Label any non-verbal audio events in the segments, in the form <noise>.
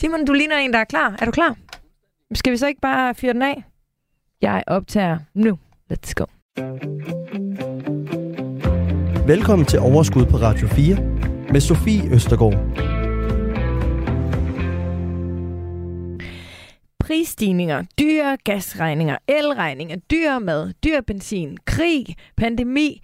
Simon, du ligner en, der er klar. Er du klar? Skal vi så ikke bare fyre den af? Jeg optager nu. Let's go. Velkommen til Overskud på Radio 4 med Sofie Østergaard. Prisstigninger, dyre gasregninger, elregninger, dyre mad, dyr benzin, krig, pandemi,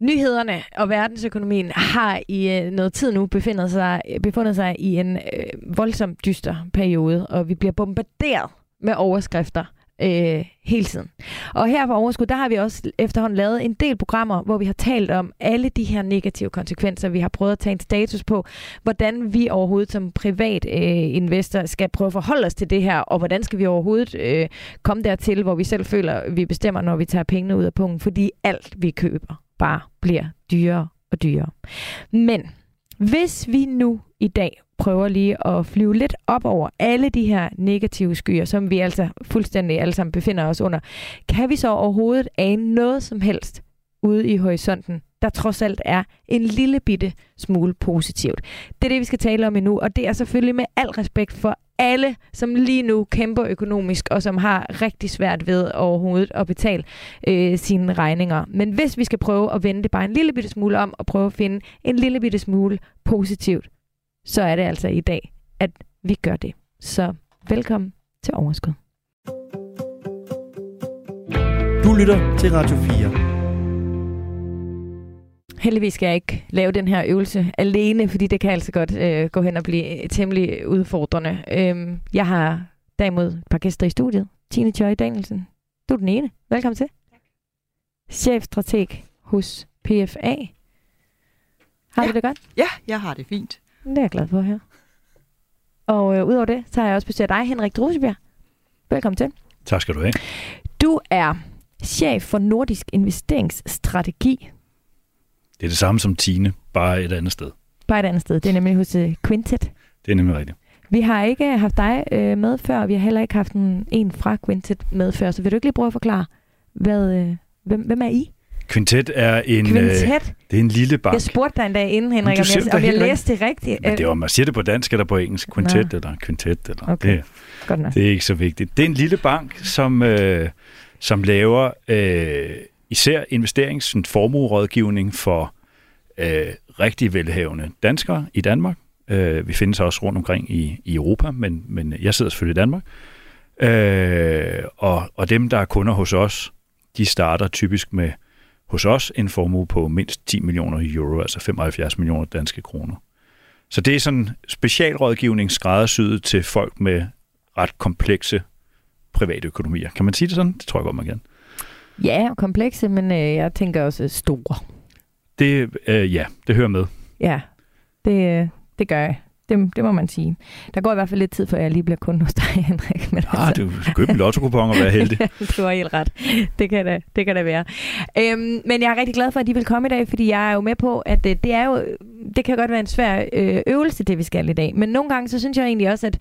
Nyhederne og verdensøkonomien har i øh, noget tid nu befundet sig, befundet sig i en øh, voldsomt dyster periode, og vi bliver bombarderet med overskrifter øh, hele tiden. Og her på Overskud, der har vi også efterhånden lavet en del programmer, hvor vi har talt om alle de her negative konsekvenser. Vi har prøvet at tage en status på, hvordan vi overhovedet som privat øh, investor skal prøve at forholde os til det her, og hvordan skal vi overhovedet øh, komme dertil, hvor vi selv føler, vi bestemmer, når vi tager pengene ud af punkten, fordi alt vi køber bare bliver dyrere og dyrere. Men hvis vi nu i dag prøver lige at flyve lidt op over alle de her negative skyer, som vi altså fuldstændig alle sammen befinder os under, kan vi så overhovedet ane noget som helst ude i horisonten, der trods alt er en lille bitte smule positivt. Det er det, vi skal tale om endnu, og det er selvfølgelig med al respekt for alle, som lige nu kæmper økonomisk, og som har rigtig svært ved overhovedet at betale øh, sine regninger. Men hvis vi skal prøve at vende det bare en lille bitte smule om, og prøve at finde en lille bitte smule positivt, så er det altså i dag, at vi gør det. Så velkommen til Overskud. Du lytter til Radio 4. Heldigvis skal jeg ikke lave den her øvelse alene, fordi det kan altså godt øh, gå hen og blive temmelig udfordrende. Øhm, jeg har derimod et par gæster i studiet. Tine Tjøj Danielsen, du er den ene. Velkommen til. Chefstrateg hos PFA. Har ja. du det godt? Ja, jeg har det fint. Det er jeg glad for høre. Og øh, udover det, så har jeg også besøgt dig, Henrik Drusebjerg. Velkommen til. Tak skal du have. Du er chef for Nordisk Investeringsstrategi det er det samme som Tine, bare et andet sted. Bare et andet sted. Det er nemlig hos uh, Quintet. Det er nemlig rigtigt. Vi har ikke haft dig uh, med før, og vi har heller ikke haft en, en fra Quintet med før. Så vil du ikke lige prøve at forklare, hvad, uh, hvem, hvem er I? Quintet er en, Quintet? Øh, det er en lille bank. Jeg spurgte dig en dag inden, Henrik, om jeg, om jeg læste det rigtigt. Men det var, man siger det på dansk eller på engelsk. Quintet Nå. eller Quintet. Eller, okay. det, Godt nok. det er ikke så vigtigt. Det er en lille bank, som, øh, som laver øh, især investeringsformuerådgivning for øh, rigtig velhavende danskere i Danmark. Øh, vi findes også rundt omkring i, i Europa, men, men jeg sidder selvfølgelig i Danmark. Øh, og, og dem, der er kunder hos os, de starter typisk med hos os en formue på mindst 10 millioner euro, altså 75 millioner danske kroner. Så det er sådan specialrådgivning skræddersyet til folk med ret komplekse private økonomier. Kan man sige det sådan? Det tror jeg godt, man kan. Ja, komplekse, men øh, jeg tænker også store. Det, øh, ja, det hører med. Ja, det, det gør jeg. Det, det må man sige. Der går i hvert fald lidt tid, før jeg lige bliver kunde hos dig, <laughs> Henrik. Men ah, altså... du købe en lotto og være heldig. <laughs> du har helt ret. Det kan det, det kan det være. Øhm, men jeg er rigtig glad for, at de vil komme i dag, fordi jeg er jo med på, at det, det er jo, det kan godt være en svær øh, øvelse, det vi skal i dag. Men nogle gange, så synes jeg egentlig også, at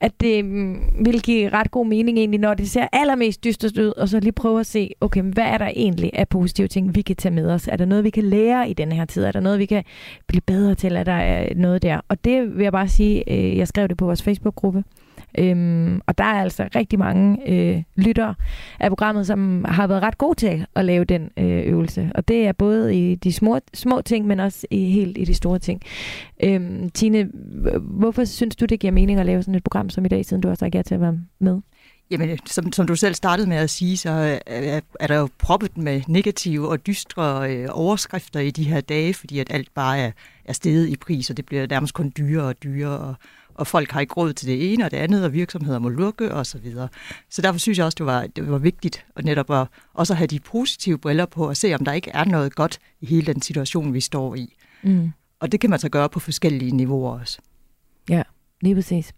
at det mm, vil give ret god mening egentlig, når det ser allermest dystert ud, og så lige prøve at se, okay, hvad er der egentlig af positive ting, vi kan tage med os? Er der noget, vi kan lære i den her tid? Er der noget, vi kan blive bedre til? Er der øh, noget der? Og det vil jeg bare sige, øh, jeg skrev det på vores Facebook-gruppe, Øhm, og der er altså rigtig mange øh, lyttere af programmet, som har været ret gode til at lave den øh, øvelse. Og det er både i de små, små ting, men også i, helt i de store ting. Øhm, Tine, hvorfor synes du, det giver mening at lave sådan et program som i dag, siden du også har gæt til at være med? Jamen, som, som du selv startede med at sige, så øh, er, er der jo proppet med negative og dystre øh, overskrifter i de her dage, fordi at alt bare er, er steget i pris, og det bliver nærmest kun dyrere og dyrere. Og, og folk har ikke råd til det ene og det andet, og virksomheder må lukke osv. Så, videre. så derfor synes jeg også, det var, det var vigtigt at netop at, også at have de positive briller på og se, om der ikke er noget godt i hele den situation, vi står i. Mm. Og det kan man så gøre på forskellige niveauer også. Ja, lige præcis.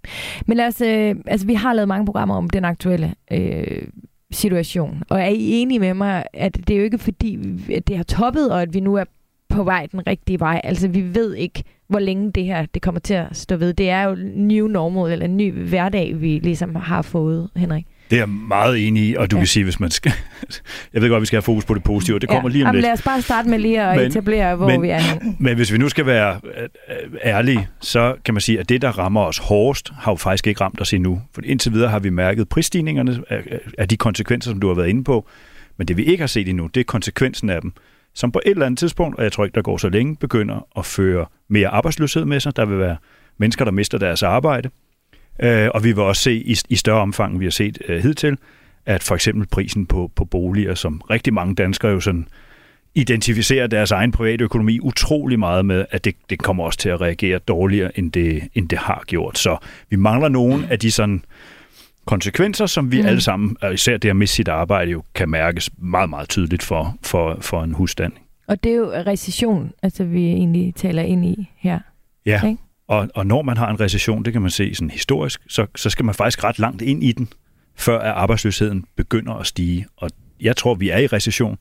Men lad os, øh, altså, vi har lavet mange programmer om den aktuelle øh, situation, og er I enige med mig, at det er jo ikke fordi, at det har toppet, og at vi nu er på vej den rigtige vej. Altså, vi ved ikke, hvor længe det her det kommer til at stå ved. Det er jo new normal, eller en ny hverdag, vi ligesom har fået, Henrik. Det er jeg meget enig i, og du ja. kan sige, hvis man skal... <laughs> jeg ved godt, at vi skal have fokus på det positive, det kommer ja. lige om Jamen, lidt. Lad os bare starte med lige at men, etablere, hvor men, vi er <clears throat> Men hvis vi nu skal være øh, ærlige, så kan man sige, at det, der rammer os hårdest, har jo faktisk ikke ramt os endnu. For indtil videre har vi mærket prisstigningerne af de konsekvenser, som du har været inde på. Men det vi ikke har set endnu, det er konsekvensen af dem, som på et eller andet tidspunkt, og jeg tror ikke, der går så længe, begynder at føre mere arbejdsløshed med sig. Der vil være mennesker, der mister deres arbejde. Øh, og vi vil også se i, i større omfang, vi har set øh, hidtil, at for eksempel prisen på, på boliger, som rigtig mange danskere jo sådan identificerer deres egen private økonomi utrolig meget med, at det, det kommer også til at reagere dårligere, end det, end det har gjort. Så vi mangler nogen af de sådan konsekvenser, som vi mm. alle sammen, og især det at miste sit arbejde, jo kan mærkes meget, meget tydeligt for, for, for en husstand. Og det er jo recession, altså vi egentlig taler ind i her. Ja, okay? og, og når man har en recession, det kan man se sådan historisk, så, så skal man faktisk ret langt ind i den, før at arbejdsløsheden begynder at stige. Og jeg tror, vi er i recession.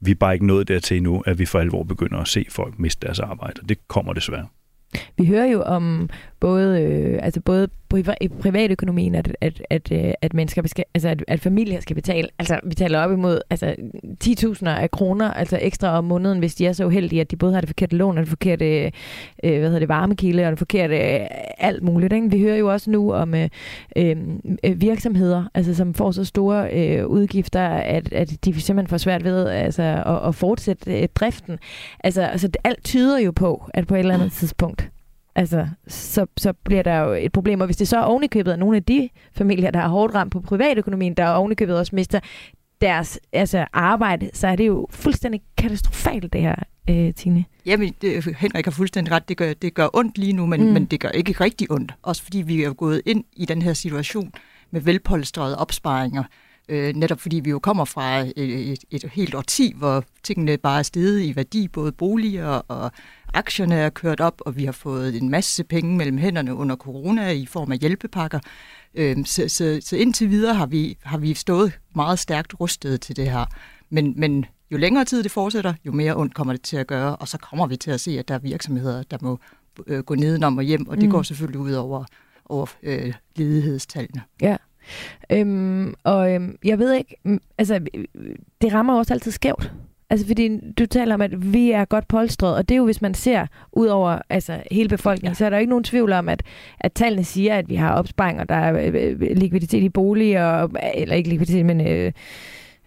Vi er bare ikke nået dertil endnu, at vi for alvor begynder at se folk miste deres arbejde. Det kommer desværre. Vi hører jo om både, øh, altså både i privatøkonomien, at, at, at, øh, at mennesker skal, altså at, at familier skal betale, altså vi taler op imod altså 10.000 af kroner, altså ekstra om måneden, hvis de er så uheldige, at de både har det forkerte lån, og det forkerte øh, hvad hedder det, varmekilde, og det forkerte øh, alt muligt. Ikke? Vi hører jo også nu om øh, øh, virksomheder, altså som får så store øh, udgifter, at, at de simpelthen får svært ved altså, at, at fortsætte øh, driften. Altså, altså alt tyder jo på, at på et eller andet tidspunkt, altså, så, så bliver der jo et problem. Og hvis det så er ovenikøbet af nogle af de familier, der har hårdt ramt på privatøkonomien, der er ovenikøbet også mister deres altså, arbejde, så er det jo fuldstændig katastrofalt, det her, øh, Tine. Jamen, det, Henrik har fuldstændig ret. Det gør, det gør ondt lige nu, men, mm. men det gør ikke rigtig ondt. Også fordi vi er gået ind i den her situation med velpolstrede opsparinger, øh, netop fordi vi jo kommer fra et, et, et helt årti, hvor tingene bare er steget i værdi, både boliger og aktierne er kørt op, og vi har fået en masse penge mellem hænderne under corona i form af hjælpepakker. Øh, så, så, så indtil videre har vi, har vi stået meget stærkt rustet til det her. Men, men jo længere tid det fortsætter, jo mere ondt kommer det til at gøre, og så kommer vi til at se, at der er virksomheder, der må øh, gå nedenom og hjem, og det mm. går selvfølgelig ud over, over øh, ledighedstallene. Ja. Øhm, og øhm, jeg ved ikke, altså det rammer også altid skævt. Altså fordi du taler om, at vi er godt polstret, og det er jo, hvis man ser ud over altså, hele befolkningen, ja. så er der ikke nogen tvivl om, at, at tallene siger, at vi har opsparinger, der er øh, øh, likviditet i boliger, eller ikke likviditet, men... Øh,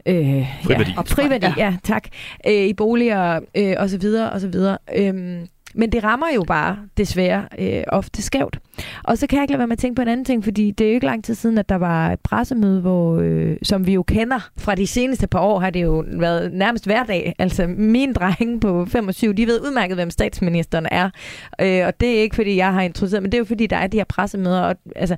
Øh, friværdi. Ja, friværdi, ja. ja, tak. Øh, I boliger øh, og så videre, og så videre. Øhm, men det rammer jo bare desværre øh, ofte skævt. Og så kan jeg ikke lade være med at tænke på en anden ting, fordi det er jo ikke lang tid siden, at der var et pressemøde, hvor, øh, som vi jo kender fra de seneste par år, har det jo været nærmest hver dag. Altså mine drenge på 25, de ved udmærket, hvem statsministeren er. Øh, og det er ikke, fordi jeg har interesseret, men det er jo, fordi der er de her pressemøder. Og, altså,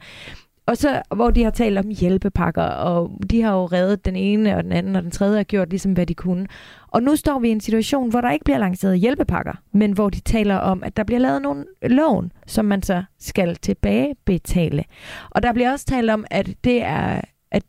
og så, hvor de har talt om hjælpepakker, og de har jo reddet den ene og den anden og den tredje har gjort ligesom, hvad de kunne. Og nu står vi i en situation, hvor der ikke bliver lanceret hjælpepakker, men hvor de taler om, at der bliver lavet nogle lån, som man så skal tilbagebetale. Og der bliver også talt om, at det er at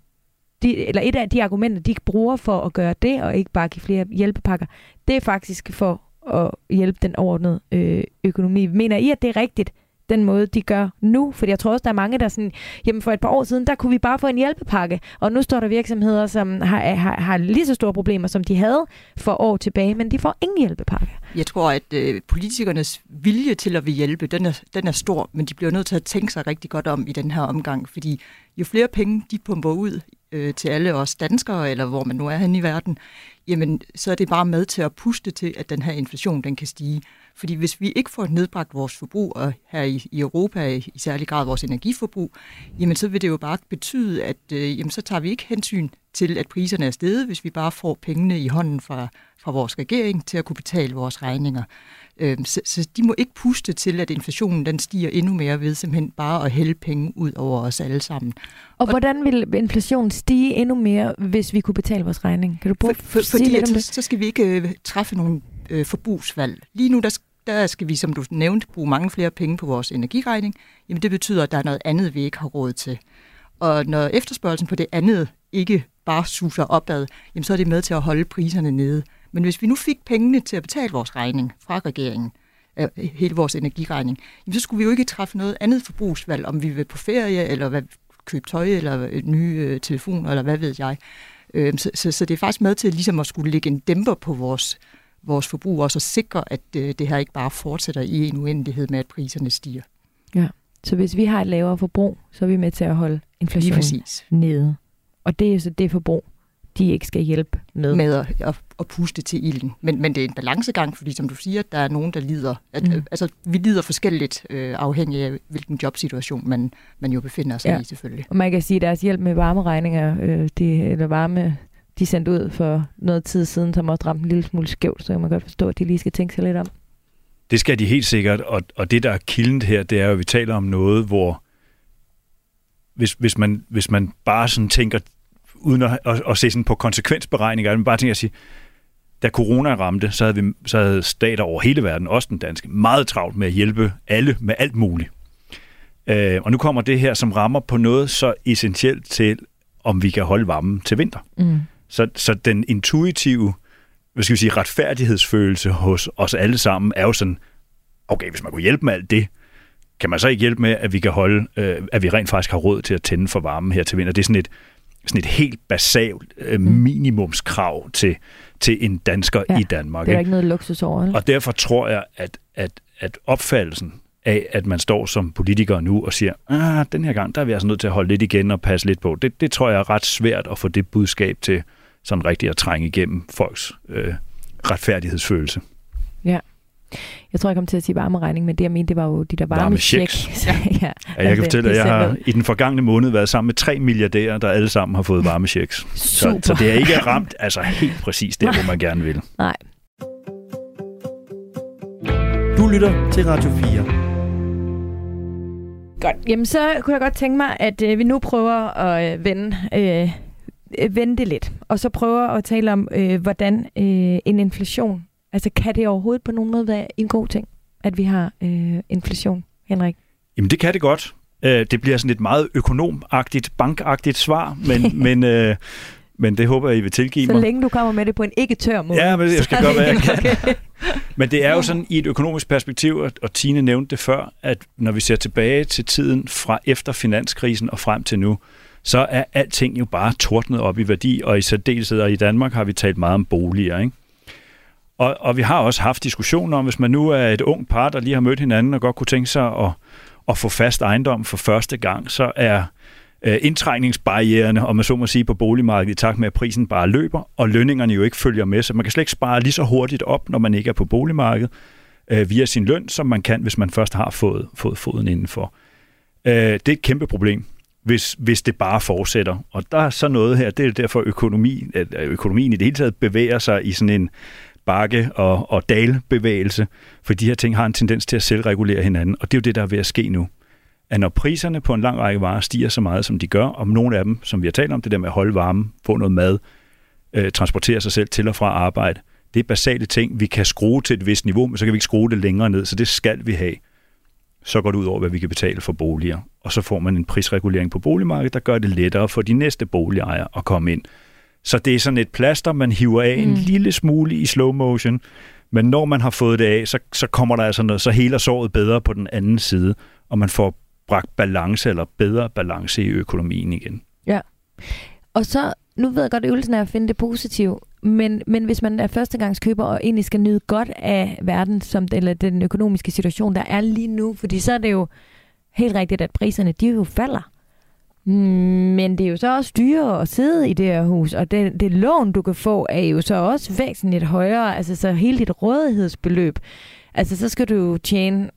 de, eller et af de argumenter, de bruger for at gøre det, og ikke bare give flere hjælpepakker, det er faktisk for at hjælpe den ordnede øh, økonomi. Mener I, at det er rigtigt, den måde, de gør nu. For jeg tror også, der er mange, der sådan, jamen for et par år siden, der kunne vi bare få en hjælpepakke. Og nu står der virksomheder, som har, har, har lige så store problemer, som de havde for år tilbage, men de får ingen hjælpepakke. Jeg tror, at øh, politikernes vilje til at vil hjælpe, den er, den er stor, men de bliver nødt til at tænke sig rigtig godt om i den her omgang, fordi jo flere penge de pumper ud øh, til alle os danskere, eller hvor man nu er henne i verden, jamen så er det bare med til at puste til, at den her inflation den kan stige. Fordi hvis vi ikke får nedbragt vores forbrug, og her i, i Europa i særlig grad vores energiforbrug, jamen så vil det jo bare betyde, at øh, jamen, så tager vi ikke hensyn til, at priserne er steget, hvis vi bare får pengene i hånden fra, fra vores regering til at kunne betale vores regninger. Øh, så, så de må ikke puste til, at inflationen den stiger endnu mere ved simpelthen bare at hælde penge ud over os alle sammen. Og, og hvordan vil inflationen stige endnu mere, hvis vi kunne betale vores regning? Kan du prøve for, for, at sige fordi, lidt om det? Så skal vi ikke øh, træffe nogle øh, forbrugsvalg. Lige nu der, der skal vi, som du nævnte, bruge mange flere penge på vores energiregning. Jamen det betyder, at der er noget andet, vi ikke har råd til. Og når efterspørgelsen på det andet ikke bare suser opad, jamen så er det med til at holde priserne nede. Men hvis vi nu fik pengene til at betale vores regning fra regeringen, øh, hele vores energiregning, jamen så skulle vi jo ikke træffe noget andet forbrugsvalg, om vi vil på ferie, eller hvad købe tøj eller øh, nye øh, telefoner, eller hvad ved jeg. Øh, så, så, så det er faktisk med til ligesom at skulle lægge en dæmper på vores, vores forbrug, og så sikre, at øh, det her ikke bare fortsætter i en uendelighed med, at priserne stiger. Ja, så hvis vi har et lavere forbrug, så er vi med til at holde inflationen nede. Og det er så det forbrug, de ikke skal hjælpe med. Med at, at, at puste til ilden. Men, men det er en balancegang, fordi som du siger, der er nogen, der lider. At, mm. Altså, vi lider forskelligt, øh, afhængig af hvilken jobsituation man, man jo befinder sig ja. i, selvfølgelig. Og man kan sige, at deres hjælp med varmeregninger, øh, de, eller varme, de sendte ud for noget tid siden, som også ramte en lille smule skævt, så kan man godt forstå, at de lige skal tænke sig lidt om. Det skal de helt sikkert, og, og det, der er kilden her, det er jo, at vi taler om noget, hvor hvis, hvis, man, hvis man bare sådan tænker uden at, at, at se sådan på konsekvensberegninger, men bare tænker at sige, da corona ramte, så havde, vi, så havde stater over hele verden, også den danske, meget travlt med at hjælpe alle med alt muligt. Øh, og nu kommer det her, som rammer på noget så essentielt til, om vi kan holde varmen til vinter. Mm. Så, så den intuitive, hvad skal vi sige, retfærdighedsfølelse hos os alle sammen, er jo sådan, okay, hvis man kunne hjælpe med alt det, kan man så ikke hjælpe med, at vi kan holde, øh, at vi rent faktisk har råd til at tænde for varmen her til vinter. Det er sådan et, sådan et helt basalt øh, mm. minimumskrav til, til en dansker ja, i Danmark. Det er ikke noget luksus over. Eller? Og derfor tror jeg, at, at, at opfattelsen af, at man står som politiker nu og siger, ah, den her gang, der er vi altså nødt til at holde lidt igen og passe lidt på. Det, det tror jeg er ret svært at få det budskab til sådan rigtigt at trænge igennem folks øh, retfærdighedsfølelse. Ja. Jeg tror, jeg kom til at sige varmeregning, men det jeg mente, det var jo de der varme, varme checks. <laughs> ja. ja, jeg kan fortælle, at jeg har i den forgangne måned været sammen med tre milliardærer, der alle sammen har fået <laughs> varme checks. Så, så det er ikke ramt altså helt præcis der, hvor man gerne vil. Nej. Du lytter til Radio 4. Godt. Jamen, så kunne jeg godt tænke mig, at øh, vi nu prøver at øh, vende, øh, vende det lidt. Og så prøver at tale om, øh, hvordan øh, en inflation Altså, kan det overhovedet på nogen måde være en god ting, at vi har øh, inflation, Henrik? Jamen, det kan det godt. Øh, det bliver sådan et meget økonomagtigt, bankagtigt svar, men, <laughs> men, øh, men det håber jeg, I vil tilgive Så mig. Så længe du kommer med det på en ikke-tør måde. Ja, men jeg skal gøre, hvad jeg kan. Okay. men det er jo sådan i et økonomisk perspektiv, og Tine nævnte det før, at når vi ser tilbage til tiden fra efter finanskrisen og frem til nu, så er alting jo bare tordnet op i værdi, og i særdeleshed og i Danmark har vi talt meget om boliger, ikke? Og, og vi har også haft diskussioner om, hvis man nu er et ung par, der lige har mødt hinanden og godt kunne tænke sig at, at få fast ejendom for første gang, så er øh, indtrængningsbarriererne, om man så må sige, på boligmarkedet i takt med, at prisen bare løber, og lønningerne jo ikke følger med, så man kan slet ikke spare lige så hurtigt op, når man ikke er på boligmarkedet, øh, via sin løn, som man kan, hvis man først har fået, fået foden indenfor. Øh, det er et kæmpe problem hvis, hvis det bare fortsætter. Og der er så noget her, det er derfor økonomi, øh, økonomien i det hele taget bevæger sig i sådan en bakke- og, og dalbevægelse, for de her ting har en tendens til at selvregulere hinanden, og det er jo det, der er ved at ske nu. At når priserne på en lang række varer stiger så meget, som de gør, om nogle af dem, som vi har talt om, det der med at holde varme, få noget mad, øh, transportere sig selv til og fra arbejde, det er basale ting, vi kan skrue til et vist niveau, men så kan vi ikke skrue det længere ned, så det skal vi have. Så går det ud over, hvad vi kan betale for boliger. Og så får man en prisregulering på boligmarkedet, der gør det lettere for de næste boligejere at komme ind. Så det er sådan et plaster, man hiver af mm. en lille smule i slow motion, men når man har fået det af, så, så kommer der altså noget, så heler såret bedre på den anden side, og man får bragt balance eller bedre balance i økonomien igen. Ja. Og så, nu ved jeg godt, at øvelsen er at finde det positive, men, men hvis man er førstegangskøber og egentlig skal nyde godt af verden, som, eller den økonomiske situation, der er lige nu, fordi så er det jo helt rigtigt, at priserne, de jo falder. Men det er jo så også dyrere at sidde i det her hus, og det, det lån, du kan få, er jo så også væsentligt højere. Altså så hele dit rådighedsbeløb, altså så skal du jo tjene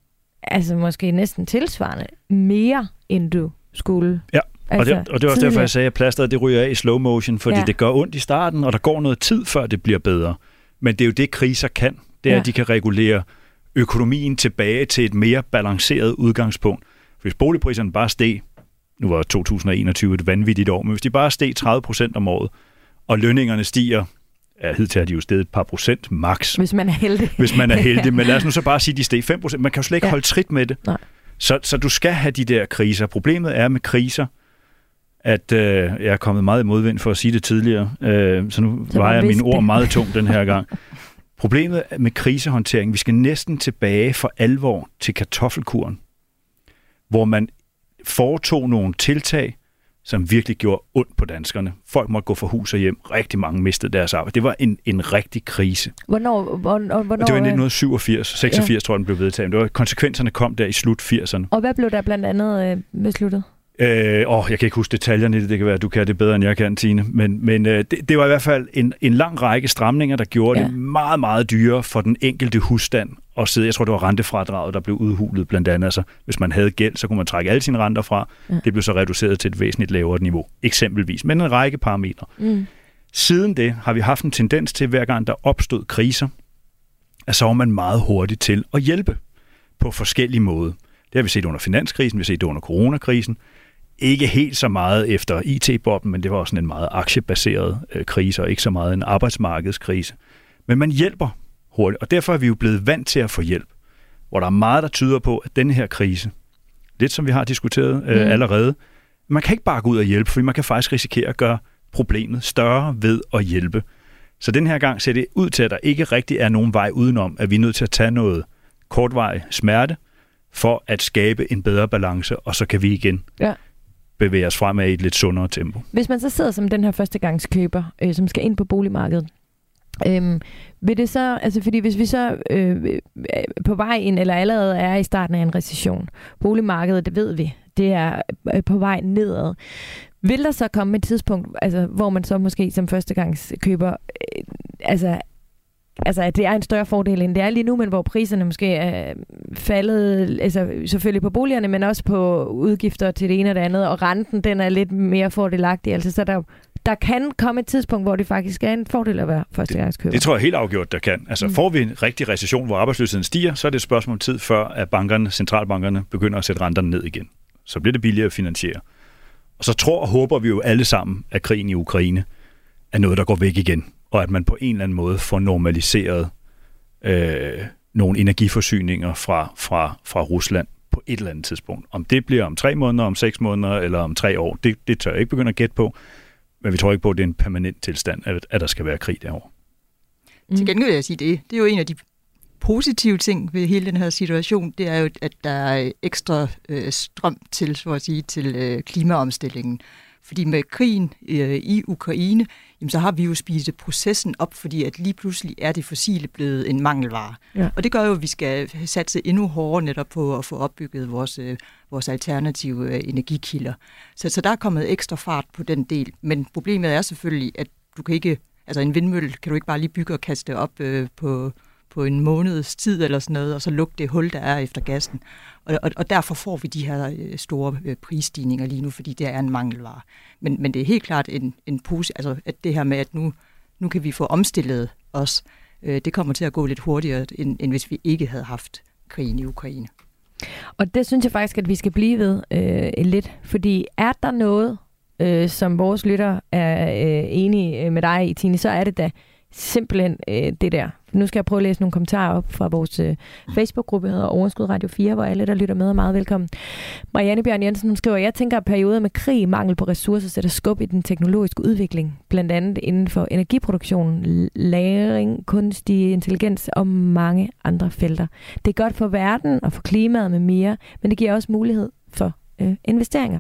altså måske næsten tilsvarende mere, end du skulle. Ja. Altså, og, det, og det er også derfor, jeg sagde, at plasteret det ryger af i slow motion, fordi ja. det gør ondt i starten, og der går noget tid, før det bliver bedre. Men det er jo det, kriser kan. Det er, ja. at de kan regulere økonomien tilbage til et mere balanceret udgangspunkt. Hvis boligpriserne bare steg nu var 2021 et vanvittigt år, men hvis de bare steg 30 procent om året, og lønningerne stiger, ja, hidtil har de jo steget et par procent max. Hvis man er heldig. Hvis man er heldig, men lad os nu så bare sige, at de steg 5 procent. Man kan jo slet ikke ja. holde trit med det. Nej. Så, så du skal have de der kriser. Problemet er med kriser, at øh, jeg er kommet meget i modvind for at sige det tidligere, øh, så nu så vejer mine ord meget tungt den her gang. Problemet med krisehåndtering, vi skal næsten tilbage for alvor til kartoffelkuren, hvor man foretog nogle tiltag, som virkelig gjorde ondt på danskerne. Folk måtte gå fra hus og hjem. Rigtig mange mistede deres arbejde. Det var en, en rigtig krise. Hvornår? hvornår, hvornår det var i 1987, 86 ja. tror jeg, den blev vedtaget. Det var, konsekvenserne kom der i slut 80'erne. Og hvad blev der blandt andet øh, besluttet? Øh, åh, jeg kan ikke huske detaljerne i det, det kan være, at du kan det bedre, end jeg kan, Tine. Men, men øh, det, det var i hvert fald en, en lang række stramninger, der gjorde ja. det meget, meget dyrere for den enkelte husstand at sidde. Jeg tror, det var rentefradraget, der blev udhulet blandt andet. Altså, hvis man havde gæld, så kunne man trække alle sine renter fra. Ja. Det blev så reduceret til et væsentligt lavere niveau, eksempelvis. Men en række parametre. Mm. Siden det har vi haft en tendens til, hver gang der opstod kriser, at så var man meget hurtigt til at hjælpe på forskellige måder. Det har vi set under finanskrisen, vi har set det under coronakrisen, ikke helt så meget efter IT-bobben, men det var også en meget aktiebaseret øh, krise, og ikke så meget en arbejdsmarkedskrise. Men man hjælper hurtigt, og derfor er vi jo blevet vant til at få hjælp. Hvor der er meget, der tyder på, at den her krise, lidt som vi har diskuteret øh, mm. allerede, man kan ikke bare gå ud og hjælpe, for man kan faktisk risikere at gøre problemet større ved at hjælpe. Så den her gang ser det ud til, at der ikke rigtig er nogen vej udenom, at vi er nødt til at tage noget kortvarig smerte, for at skabe en bedre balance, og så kan vi igen ja bevæge os fremad i et lidt sundere tempo. Hvis man så sidder som den her førstegangskøber, øh, som skal ind på boligmarkedet, Øhm, vil det så, altså fordi hvis vi så øh, øh på vej ind, eller allerede er i starten af en recession, boligmarkedet, det ved vi, det er øh, på vej nedad. Vil der så komme et tidspunkt, altså, hvor man så måske som førstegangskøber, øh, altså altså, at det er en større fordel, end det er lige nu, men hvor priserne måske er faldet, altså selvfølgelig på boligerne, men også på udgifter til det ene og det andet, og renten, den er lidt mere fordelagtig. Altså, så der, der kan komme et tidspunkt, hvor det faktisk er en fordel at være førstegangskøber. Det, det tror jeg helt afgjort, der kan. Altså, mm. får vi en rigtig recession, hvor arbejdsløsheden stiger, så er det et spørgsmål om tid, før at bankerne, centralbankerne begynder at sætte renterne ned igen. Så bliver det billigere at finansiere. Og så tror og håber vi jo alle sammen, at krigen i Ukraine er noget, der går væk igen og at man på en eller anden måde får normaliseret øh, nogle energiforsyninger fra, fra, fra Rusland på et eller andet tidspunkt. Om det bliver om tre måneder, om seks måneder eller om tre år, det, det tør jeg ikke begynde at gætte på. Men vi tror ikke på, at det er en permanent tilstand, at, at der skal være krig derovre. Mm. Til gengæld vil jeg sige det. Det er jo en af de positive ting ved hele den her situation, det er jo, at der er ekstra øh, strøm til, så at sige, til øh, klimaomstillingen. Fordi med krigen øh, i Ukraine, jamen, så har vi jo spist processen op, fordi at lige pludselig er det fossile blevet en mangelvare. Ja. Og det gør jo, at vi skal satse endnu hårdere netop på at få opbygget vores, øh, vores alternative øh, energikilder. Så, så der er kommet ekstra fart på den del. Men problemet er selvfølgelig, at du kan ikke, altså en vindmølle kan du ikke bare lige bygge og kaste op øh, på, på en måneds tid eller sådan noget, og så lukke det hul, der er efter gassen. Og, og, og derfor får vi de her øh, store øh, prisstigninger lige nu, fordi det er en mangelvare. Men, men det er helt klart en, en pose, altså at det her med, at nu, nu kan vi få omstillet os, øh, det kommer til at gå lidt hurtigere, end, end hvis vi ikke havde haft krigen i Ukraine. Og det synes jeg faktisk, at vi skal blive ved øh, lidt, fordi er der noget, øh, som vores lytter er øh, enige med dig i, Tine, så er det da simpelthen øh, det der. Nu skal jeg prøve at læse nogle kommentarer op fra vores øh, Facebook-gruppe, der hedder Overskud Radio 4, hvor alle, der lytter med, er meget velkommen. Marianne Bjørn Jensen, hun skriver, jeg tænker, at perioder med krig, mangel på ressourcer, sætter skub i den teknologiske udvikling, blandt andet inden for energiproduktion, lagring, kunstig intelligens og mange andre felter. Det er godt for verden og for klimaet med mere, men det giver også mulighed for øh, investeringer.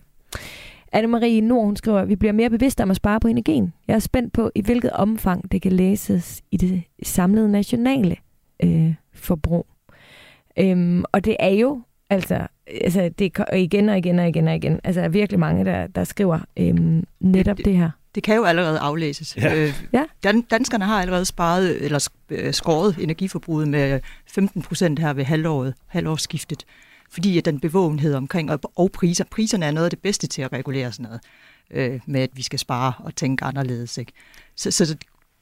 Anne-Marie Nord, hun skriver, at vi bliver mere bevidste om at spare på energien. Jeg er spændt på, i hvilket omfang det kan læses i det samlede nationale øh, forbrug. Øhm, og det er jo, altså, altså det er igen og igen og igen og igen, altså er virkelig mange, der, der skriver øhm, netop det, det her. Det kan jo allerede aflæses. Ja. Øh, ja. Dan, danskerne har allerede sparet eller øh, skåret energiforbruget med 15 procent her ved halvåret, halvårsskiftet fordi at den bevågenhed omkring, og, og priser, priserne er noget af det bedste til at regulere sådan noget, øh, med at vi skal spare og tænke anderledes. Ikke? Så, så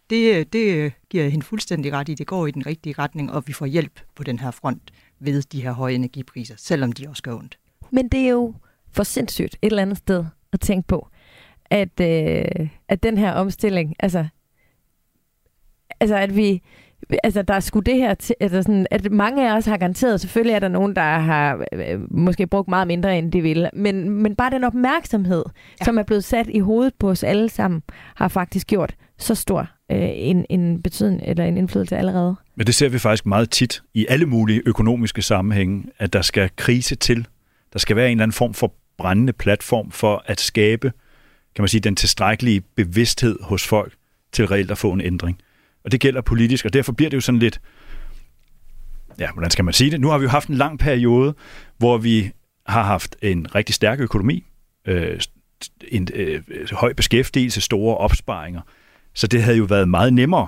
det, det giver hende fuldstændig ret i, det går i den rigtige retning, og vi får hjælp på den her front ved de her høje energipriser, selvom de også gør ondt. Men det er jo for sindssygt et eller andet sted at tænke på, at, øh, at den her omstilling, altså, altså at vi, altså, der er sgu det her, til, altså sådan, at mange af os har garanteret, selvfølgelig er der nogen, der har øh, måske brugt meget mindre, end de ville, men, men bare den opmærksomhed, ja. som er blevet sat i hovedet på os alle sammen, har faktisk gjort så stor øh, en, en betydning eller en indflydelse allerede. Men det ser vi faktisk meget tit i alle mulige økonomiske sammenhænge, at der skal krise til. Der skal være en eller anden form for brændende platform for at skabe kan man sige, den tilstrækkelige bevidsthed hos folk til reelt at få en ændring. Og det gælder politisk, og derfor bliver det jo sådan lidt, ja, hvordan skal man sige det? Nu har vi jo haft en lang periode, hvor vi har haft en rigtig stærk økonomi, øh, en øh, høj beskæftigelse, store opsparinger. Så det havde jo været meget nemmere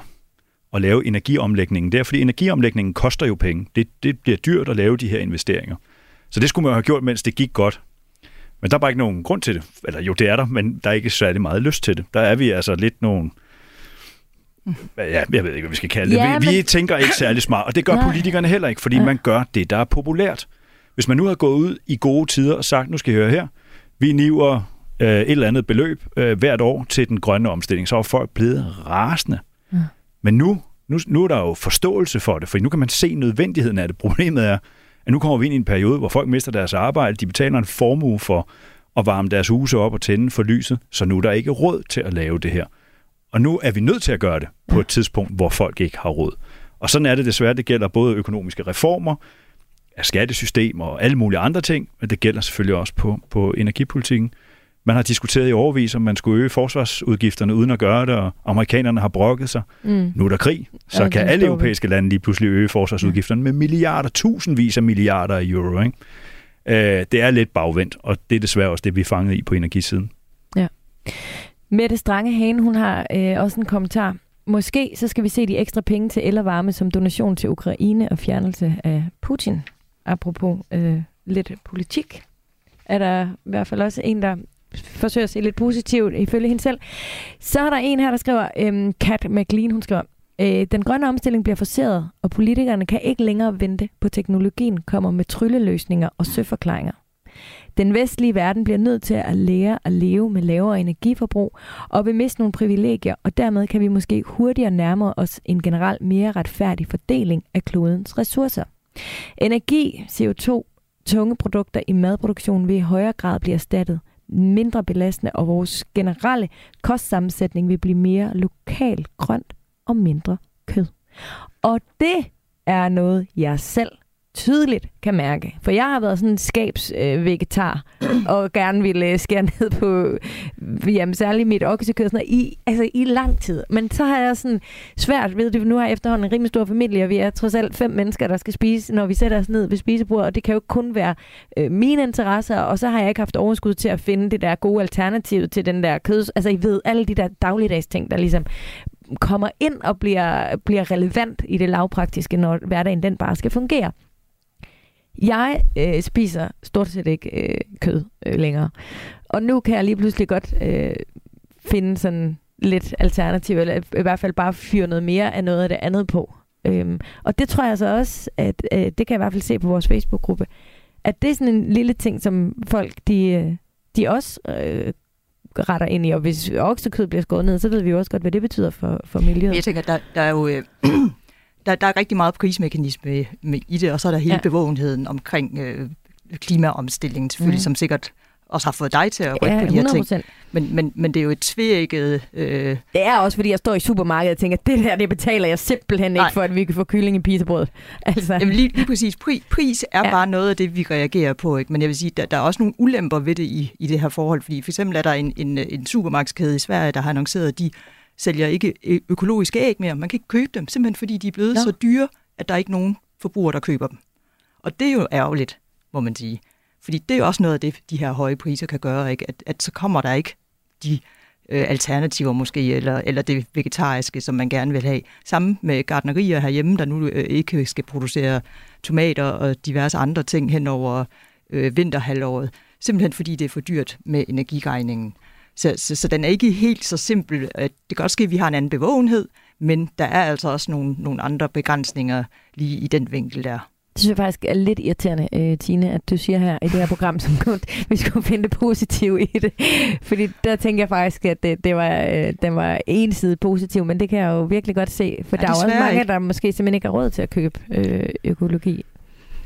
at lave energiomlægningen der, fordi energiomlægningen koster jo penge. Det, det bliver dyrt at lave de her investeringer. Så det skulle man jo have gjort, mens det gik godt. Men der er bare ikke nogen grund til det. Eller jo, det er der, men der er ikke særlig meget lyst til det. Der er vi altså lidt nogen... Ja, jeg ved ikke, hvad vi skal kalde det. Ja, vi, men... vi tænker ikke særlig smart, og det gør Nej. politikerne heller ikke, fordi ja. man gør det, der er populært. Hvis man nu har gået ud i gode tider og sagt, nu skal I høre her, vi niver øh, et eller andet beløb øh, hvert år til den grønne omstilling, så er folk blevet rasende. Ja. Men nu, nu, nu er der jo forståelse for det, for nu kan man se nødvendigheden af det. Problemet er, at nu kommer vi ind i en periode, hvor folk mister deres arbejde, de betaler en formue for at varme deres huse op og tænde for lyset, så nu er der ikke råd til at lave det her. Og nu er vi nødt til at gøre det på et tidspunkt, hvor folk ikke har råd. Og sådan er det desværre. Det gælder både økonomiske reformer, af skattesystem og alle mulige andre ting, men det gælder selvfølgelig også på, på energipolitikken. Man har diskuteret i overvis, om man skulle øge forsvarsudgifterne uden at gøre det, og amerikanerne har brokket sig. Mm. Nu er der krig, så ja, kan alle europæiske lande lige pludselig øge forsvarsudgifterne med milliarder, tusindvis af milliarder af euro. Ikke? Øh, det er lidt bagvendt, og det er desværre også det, vi er fanget i på energisiden. Ja. Mette Strange hun har øh, også en kommentar. Måske så skal vi se de ekstra penge til el og varme som donation til Ukraine og fjernelse af Putin. Apropos øh, lidt politik er der i hvert fald også en, der forsøger at se lidt positivt ifølge hende selv. Så er der en her, der skriver, øh, Kat McLean, hun skriver, øh, den grønne omstilling bliver forceret, og politikerne kan ikke længere vente på teknologien kommer med trylleløsninger og søforklaringer. Den vestlige verden bliver nødt til at lære at leve med lavere energiforbrug og vil miste nogle privilegier, og dermed kan vi måske hurtigere nærme os en generelt mere retfærdig fordeling af klodens ressourcer. Energi, CO2, tunge produkter i madproduktionen vil i højere grad blive erstattet mindre belastende, og vores generelle kostsammensætning vil blive mere lokal, grønt og mindre kød. Og det er noget, jeg selv tydeligt kan mærke. For jeg har været sådan en skabsvegetar, øh, og gerne ville øh, skære ned på, øh, jamen særligt mit oksekød, i, altså i lang tid. Men så har jeg sådan svært ved det, nu har jeg efterhånden en rimelig stor familie, og vi er trods alt fem mennesker, der skal spise, når vi sætter os ned ved spisebordet, og det kan jo kun være øh, mine interesser, og så har jeg ikke haft overskud til at finde det der gode alternativ til den der kød, altså I ved, alle de der dagligdags ting, der ligesom kommer ind og bliver, bliver relevant i det lavpraktiske, når hverdagen den bare skal fungere. Jeg øh, spiser stort set ikke øh, kød øh, længere. Og nu kan jeg lige pludselig godt øh, finde sådan lidt alternativ, eller i hvert fald bare fyre noget mere af noget af det andet på. Øhm, og det tror jeg så også, at øh, det kan jeg i hvert fald se på vores Facebook-gruppe, at det er sådan en lille ting, som folk, de, øh, de også øh, retter ind i. Og hvis oksekød bliver skåret ned, så ved vi jo også godt, hvad det betyder for, for miljøet. Jeg tænker, der, der er jo... Øh, der, der er rigtig meget prismekanisme med, i det, og så er der hele ja. bevågenheden omkring øh, klimaomstillingen, selvfølgelig, mm. som sikkert også har fået dig til at rykke ja, på de her 100%. ting. Men, men, men det er jo et tvækket... Øh... Det er også, fordi jeg står i supermarkedet og tænker, det der, det betaler jeg simpelthen Nej. ikke for, at vi kan få kylling i pizzabrød. <laughs> Altså. Jamen lige, lige præcis. Pris, pris er ja. bare noget af det, vi reagerer på. Ikke? Men jeg vil sige, der, der er også nogle ulemper ved det i, i det her forhold. Fordi for eksempel er der en, en, en supermarkedskæde i Sverige, der har annonceret, at de sælger ikke økologiske æg mere. Man kan ikke købe dem, simpelthen fordi de er blevet ja. så dyre, at der er ikke nogen forbrugere, der køber dem. Og det er jo ærgerligt, må man sige. Fordi det er jo også noget af det, de her høje priser kan gøre, ikke? At, at så kommer der ikke de øh, alternativer måske, eller, eller det vegetariske, som man gerne vil have. Sammen med gardnerier herhjemme, der nu øh, ikke skal producere tomater og diverse andre ting hen over øh, vinterhalvåret, simpelthen fordi det er for dyrt med energiregningen. Så, så, så den er ikke helt så simpel. Det kan også ske, at vi har en anden bevågenhed, men der er altså også nogle, nogle andre begrænsninger lige i den vinkel der. Det synes jeg faktisk er lidt irriterende, øh, Tine, at du siger her i det her program, som kun, <laughs> vi skulle finde det positive i det. Fordi der tænker jeg faktisk, at det, det var, øh, den var ensidig positiv, men det kan jeg jo virkelig godt se. For ja, der er også mange, ikke. der måske simpelthen ikke har råd til at købe øh, økologi.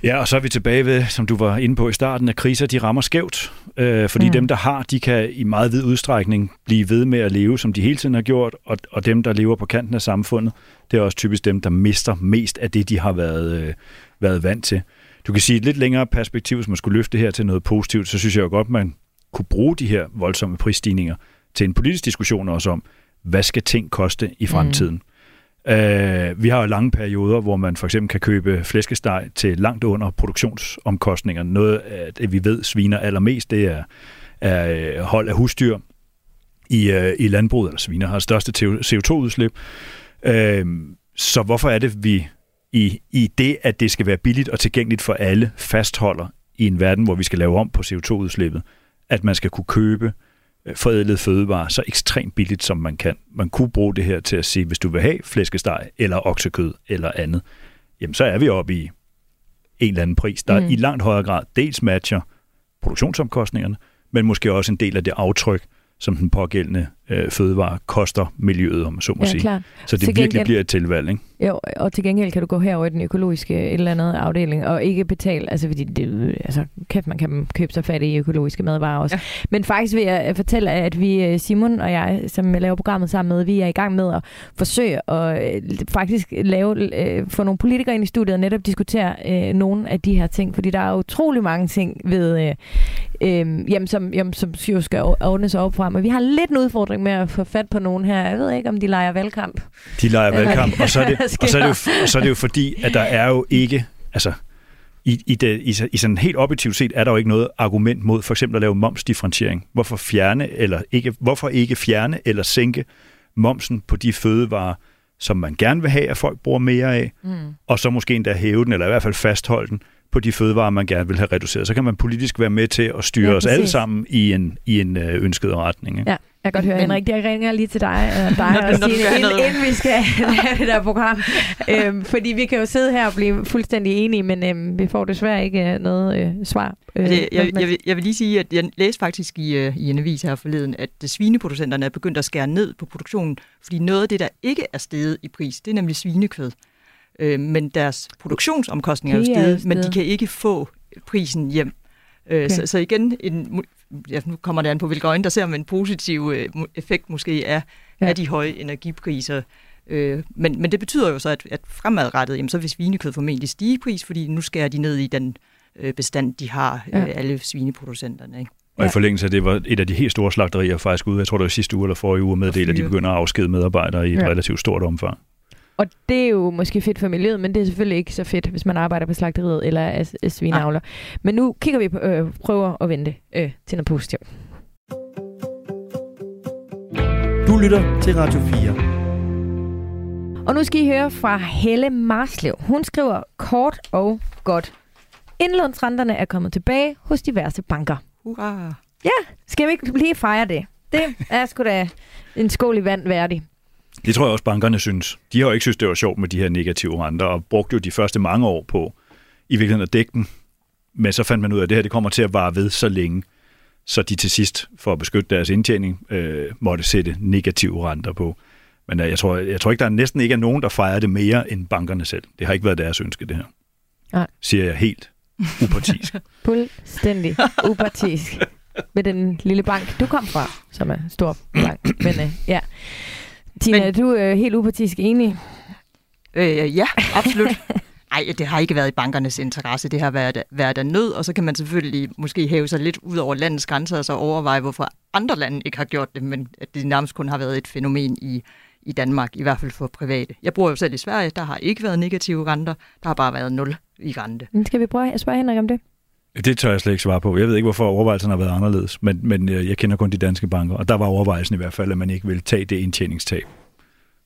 Ja, og så er vi tilbage ved, som du var inde på i starten, at kriser de rammer skævt. Øh, fordi mm. dem, der har, de kan i meget vid udstrækning blive ved med at leve, som de hele tiden har gjort, og, og dem, der lever på kanten af samfundet, det er også typisk dem, der mister mest af det, de har været, øh, været vant til. Du kan sige et lidt længere perspektiv, hvis man skulle løfte det her til noget positivt, så synes jeg jo godt, man kunne bruge de her voldsomme prisstigninger til en politisk diskussion også om, hvad skal ting koste i fremtiden? Mm. Uh, vi har jo lange perioder, hvor man for eksempel kan købe flæskesteg til langt under produktionsomkostningerne. Noget at vi ved sviner allermest, det er, er øh, hold af husdyr i, uh, i landbruget, eller sviner har største CO2-udslip. Uh, så hvorfor er det, vi i, i det, at det skal være billigt og tilgængeligt for alle, fastholder i en verden, hvor vi skal lave om på CO2-udslippet, at man skal kunne købe Øh, forædlet fødevarer så ekstremt billigt, som man kan. Man kunne bruge det her til at sige, hvis du vil have flæskesteg eller oksekød eller andet, jamen så er vi oppe i en eller anden pris, der mm. i langt højere grad dels matcher produktionsomkostningerne, men måske også en del af det aftryk, som den pågældende øh, fødevare koster miljøet, om så må ja, sige. Klar. Så det til virkelig gengæld, bliver et tilvalg, ikke? Jo, og til gengæld kan du gå herover i den økologiske et eller andet afdeling, og ikke betale, altså fordi det, altså, kæft, man kan købe sig fat i økologiske madvarer også. Ja. Men faktisk vil jeg fortælle, at vi, øh, Simon og jeg, som jeg laver programmet sammen med, vi er i gang med at forsøge at øh, faktisk lave, øh, få nogle politikere ind i studiet og netop diskutere øh, nogle af de her ting, fordi der er utrolig mange ting ved, øh, øh, jamen, som, jamen, som jo skal ordnes op frem, og vi har lidt en udfordring med at få fat på nogen her. Jeg ved ikke, om de leger valgkamp. De leger valgkamp, og så er det, <laughs> og så er det, jo, og så er det jo fordi, at der er jo ikke, altså i, i, det, i, i sådan helt objektivt set er der jo ikke noget argument mod for eksempel at lave momsdifferentiering. Hvorfor fjerne eller ikke, hvorfor ikke fjerne eller sænke momsen på de fødevarer, som man gerne vil have, at folk bruger mere af, mm. og så måske endda hæve den, eller i hvert fald fastholde den på de fødevarer, man gerne vil have reduceret. Så kan man politisk være med til at styre ja, os alle sammen i en, i en øh, ønsket retning. Ikke? Ja. Jeg kan godt høre, Henrik, jeg ringer lige til dig, uh, dig og Stine, inden, inden vi skal <laughs> lave det der program. øhm, fordi vi kan jo sidde her og blive fuldstændig enige, men øhm, vi får desværre ikke uh, noget uh, svar. Uh, det, jeg, jeg, vil, jeg vil lige sige, at jeg læste faktisk i, uh, i en avis her forleden, at svineproducenterne er begyndt at skære ned på produktionen, fordi noget af det, der ikke er steget i pris, det er nemlig svinekød. Øh, men deres produktionsomkostninger er jo steget, men de kan ikke få prisen hjem. Okay. Så, så igen, en, ja, nu kommer det an på, hvilke øjne der ser, men en positiv øh, effekt måske er, ja. af de høje energipriser. Øh, men, men det betyder jo så, at, at fremadrettet, jamen, så vil svinekød formentlig stige i pris, fordi nu skærer de ned i den øh, bestand, de har, øh, ja. alle svineproducenterne. Ikke? Og i forlængelse af det var et af de helt store slagterier faktisk ude, jeg tror det var sidste uge eller forrige uge, meddelt, at de begynder at afskede medarbejdere i et ja. relativt stort omfang. Og det er jo måske fedt for miljøet, men det er selvfølgelig ikke så fedt, hvis man arbejder på slagteriet eller er, er svineavler. Ah. Men nu kigger vi på, øh, prøver at vente øh, til noget positivt. Du lytter til Radio 4. Og nu skal I høre fra Helle Marslev. Hun skriver kort og godt. Indlånsrenterne er kommet tilbage hos diverse banker. Hurra! Ja, skal vi ikke lige fejre det? Det er sgu da en skål i vand værdig. Det tror jeg også, bankerne synes. De har jo ikke synes, det var sjovt med de her negative renter, og brugte jo de første mange år på i virkeligheden at dække den. Men så fandt man ud af, at det her det kommer til at vare ved så længe, så de til sidst, for at beskytte deres indtjening, øh, måtte sætte negative renter på. Men øh, jeg, tror, jeg tror ikke, der er næsten ikke er nogen, der fejrer det mere end bankerne selv. Det har ikke været deres ønske, det her. Nej. Siger jeg helt upartisk. <laughs> Fuldstændig upartisk. <laughs> Med den lille bank, du kom fra, som er stor bank. Men øh, ja. Tina, Men, er du øh, helt upartisk enig? Øh, ja, absolut. <laughs> Nej, det har ikke været i bankernes interesse. Det har været, været af nød, og så kan man selvfølgelig måske hæve sig lidt ud over landets grænser og så overveje, hvorfor andre lande ikke har gjort det, men at det nærmest kun har været et fænomen i, i Danmark, i hvert fald for private. Jeg bor jo selv i Sverige, der har ikke været negative renter, der har bare været nul i rente. Skal vi prøve at spørge Henrik om det? Det tør jeg slet ikke svare på. Jeg ved ikke, hvorfor overvejelserne har været anderledes, men, men øh, jeg kender kun de danske banker, og der var overvejelsen i hvert fald, at man ikke ville tage det indtjeningstab,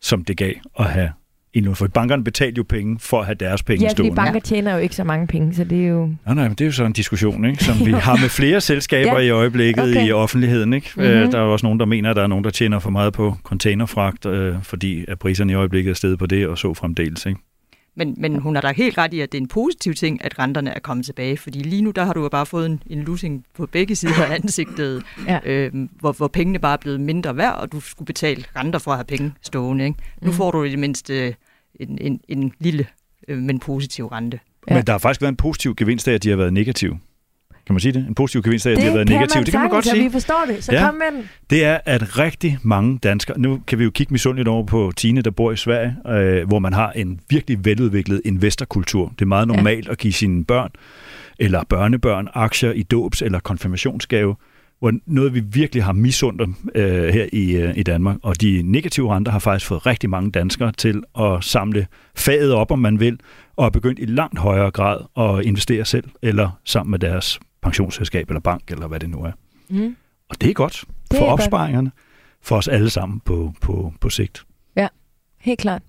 som det gav at have indlån. For bankerne betalte jo penge for at have deres penge ja, stående. Ja, banker tjener jo ikke så mange penge, så det er jo... Nej, nej, men det er jo sådan en diskussion, ikke? som vi <laughs> har med flere selskaber ja. i øjeblikket okay. i offentligheden. Ikke? Mm-hmm. Der er også nogen, der mener, at der er nogen, der tjener for meget på containerfragt, øh, fordi at priserne i øjeblikket er steget på det, og så fremdeles. Ikke? Men, men hun har da helt ret i, at det er en positiv ting, at renterne er kommet tilbage, fordi lige nu der har du jo bare fået en, en losing på begge sider af <laughs> ansigtet, ja. øhm, hvor, hvor pengene bare er blevet mindre værd, og du skulle betale renter for at have penge stående. Ikke? Nu mm. får du i det mindste en, en, en lille, øh, men positiv rente. Ja. Men der har faktisk været en positiv gevinst af, at de har været negative. Kan man sige det? En positiv gevinst af, at det de har været negative. Det kan man godt sige. vi forstår det, så ja. kom med den. Det er, at rigtig mange danskere... Nu kan vi jo kigge misundeligt over på Tine, der bor i Sverige, øh, hvor man har en virkelig veludviklet investorkultur. Det er meget normalt ja. at give sine børn eller børnebørn aktier i dåbs- eller konfirmationsgave, hvor noget vi virkelig har misundt øh, her i, øh, i Danmark. Og de negative renter har faktisk fået rigtig mange danskere til at samle faget op, om man vil, og er begyndt i langt højere grad at investere selv, eller sammen med deres pensionsselskab eller bank, eller hvad det nu er. Mm. Og det er godt det for opsparingerne, godt. for os alle sammen på, på, på sigt. Ja, helt klart.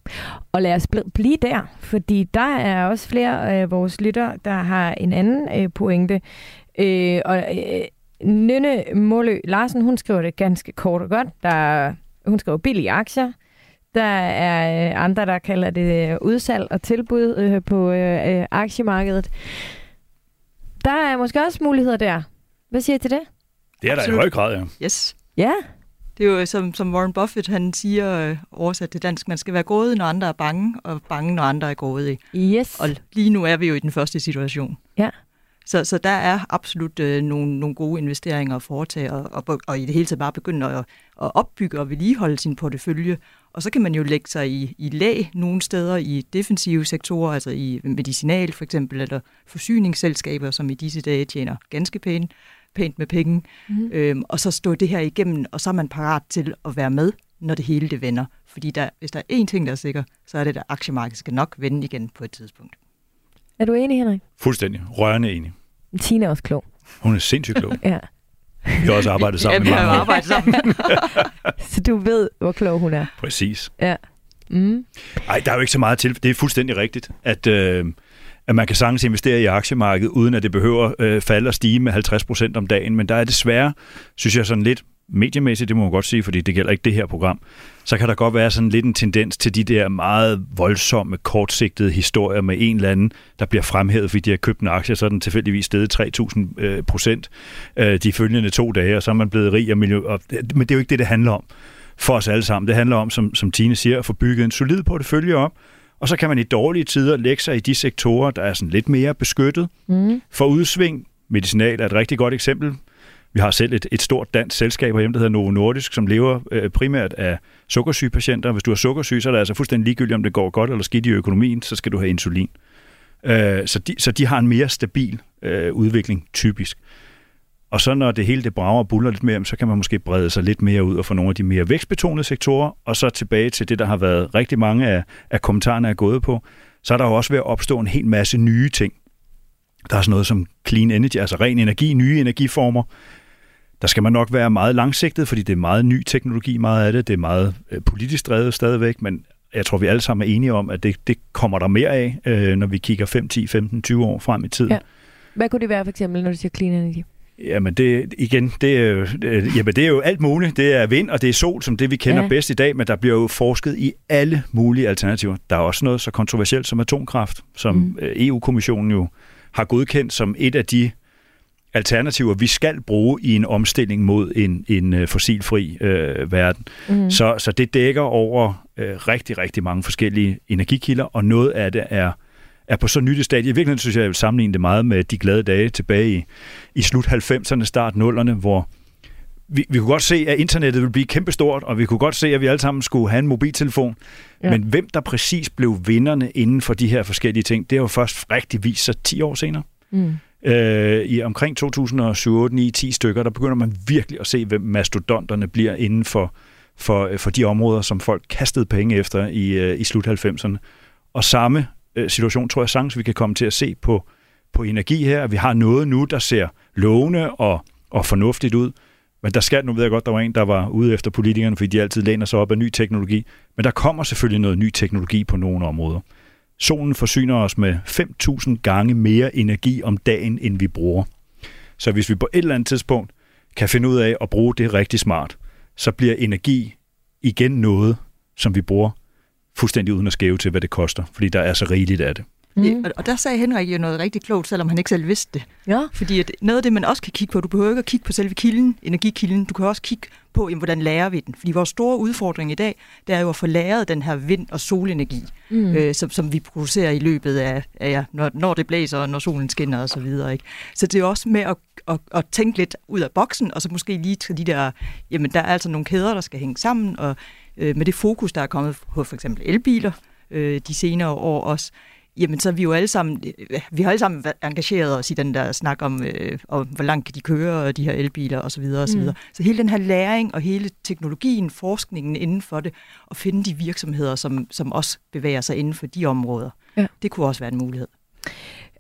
Og lad os blive der, fordi der er også flere af vores lytter, der har en anden øh, pointe. Øh, og øh, Nynne Målø Larsen, hun skriver det ganske kort og godt. Der, hun skriver billige aktier. Der er øh, andre, der kalder det øh, udsalg og tilbud øh, på øh, øh, aktiemarkedet. Der er måske også muligheder der. Hvad siger I til det? Det er der Absolut. i høj grad, ja. Yes. Ja. Det er jo som, som Warren Buffett, han siger øh, oversat til dansk, man skal være grådig, når andre er bange, og bange, når andre er grådige. Yes. Og lige nu er vi jo i den første situation. Ja. Så, så der er absolut øh, nogle, nogle gode investeringer at foretage, og, og, og i det hele taget bare begynde at, at opbygge og vedligeholde sin portefølje. Og så kan man jo lægge sig i, i lag nogle steder i defensive sektorer, altså i medicinal for eksempel, eller forsyningsselskaber, som i disse dage tjener ganske pænt, pænt med penge. Mm. Øhm, og så stå det her igennem, og så er man parat til at være med, når det hele det vender. Fordi der, hvis der er én ting, der er sikker, så er det, at aktiemarkedet skal nok vende igen på et tidspunkt. Er du enig, Henrik? Fuldstændig. Rørende enig. Tina er også klog. Hun er sindssygt klog. <laughs> ja. Vi har også arbejdet sammen ja, vi har arbejdet sammen. <laughs> så du ved, hvor klog hun er. Præcis. Ja. Mm. Ej, der er jo ikke så meget til. Det er fuldstændig rigtigt, at, øh, at man kan sagtens investere i aktiemarkedet, uden at det behøver øh, falde og stige med 50 procent om dagen. Men der er desværre, synes jeg sådan lidt, mediemæssigt, det må man godt sige, fordi det gælder ikke det her program, så kan der godt være sådan lidt en tendens til de der meget voldsomme, kortsigtede historier med en eller anden, der bliver fremhævet, fordi de har købt en aktie, så er den tilfældigvis steget 3.000 øh, procent øh, de følgende to dage, og så er man blevet rig. Og miljø, og, men det er jo ikke det, det handler om for os alle sammen. Det handler om, som, som Tine siger, at få bygget en solid portefølje op, og så kan man i dårlige tider lægge sig i de sektorer, der er sådan lidt mere beskyttet. Mm. For udsving, medicinal er et rigtig godt eksempel. Vi har selv et, et stort dansk selskab herhjemme, der hedder Novo Nordisk, som lever øh, primært af sukkersygepatienter. Hvis du har sukkersyge, så er det altså fuldstændig ligegyldigt, om det går godt eller skidt i økonomien, så skal du have insulin. Øh, så, de, så de har en mere stabil øh, udvikling, typisk. Og så når det hele det brager og buller lidt mere, så kan man måske brede sig lidt mere ud og få nogle af de mere vækstbetonede sektorer, og så tilbage til det, der har været rigtig mange af, af kommentarerne er gået på, så er der jo også ved at opstå en hel masse nye ting. Der er sådan noget som clean energy, altså ren energi, nye energiformer, der skal man nok være meget langsigtet, fordi det er meget ny teknologi, meget af det. Det er meget øh, politisk drevet stadigvæk, men jeg tror, vi alle sammen er enige om, at det, det kommer der mere af, øh, når vi kigger 5, 10, 15, 20 år frem i tiden. Ja. Hvad kunne det være for eksempel, når du siger clean energy? Jamen det, igen, det er, jo, jamen det er jo alt muligt. Det er vind, og det er sol, som det vi kender ja. bedst i dag, men der bliver jo forsket i alle mulige alternativer. Der er også noget så kontroversielt som atomkraft, som mm. Øh, EU-kommissionen jo har godkendt som et af de alternativer, vi skal bruge i en omstilling mod en, en øh, fossilfri øh, verden. Mm. Så, så det dækker over øh, rigtig, rigtig mange forskellige energikilder, og noget af det er er på så nyt et stadie. I virkeligheden synes jeg, jeg vil sammenligne det meget med de glade dage tilbage i, i slut 90'erne, start 0'erne, hvor vi, vi kunne godt se, at internettet ville blive kæmpestort, og vi kunne godt se, at vi alle sammen skulle have en mobiltelefon. Ja. Men hvem der præcis blev vinderne inden for de her forskellige ting, det har jo først rigtig vist sig 10 år senere. Mm. Øh, I omkring 2007, 9, 10 stykker, der begynder man virkelig at se, hvem mastodonterne bliver inden for, for, øh, for de områder, som folk kastede penge efter i, øh, i slut 90'erne. Og samme øh, situation tror jeg sagtens, vi kan komme til at se på, på energi her. Vi har noget nu, der ser lovende og, og fornuftigt ud, men der skal, nu ved jeg godt, der var en, der var ude efter politikerne, fordi de altid læner sig op af ny teknologi. Men der kommer selvfølgelig noget ny teknologi på nogle områder. Solen forsyner os med 5.000 gange mere energi om dagen, end vi bruger. Så hvis vi på et eller andet tidspunkt kan finde ud af at bruge det rigtig smart, så bliver energi igen noget, som vi bruger fuldstændig uden at skæve til, hvad det koster, fordi der er så rigeligt af det. Mm. Og der sagde Henrik jo noget rigtig klogt, selvom han ikke selv vidste det. Ja. Fordi at noget af det, man også kan kigge på, du behøver ikke at kigge på selve kilden, energikilden, du kan også kigge på, jamen, hvordan lærer vi den. Fordi vores store udfordring i dag, det er jo at få læret den her vind- og solenergi, mm. øh, som, som vi producerer i løbet af, af ja, når, når det blæser, og når solen skinner osv. Så, videre, ikke? så det er også med at, at, at tænke lidt ud af boksen, og så måske lige til de der, jamen der er altså nogle kæder, der skal hænge sammen, og øh, med det fokus, der er kommet på for eksempel elbiler øh, de senere år også, jamen så er vi jo alle sammen, vi har alle sammen engageret os i den der snak om, øh, om hvor langt kan de køre, de her elbiler osv. osv. Mm. Så hele den her læring og hele teknologien, forskningen inden for det, og finde de virksomheder, som, som også bevæger sig inden for de områder, ja. det kunne også være en mulighed.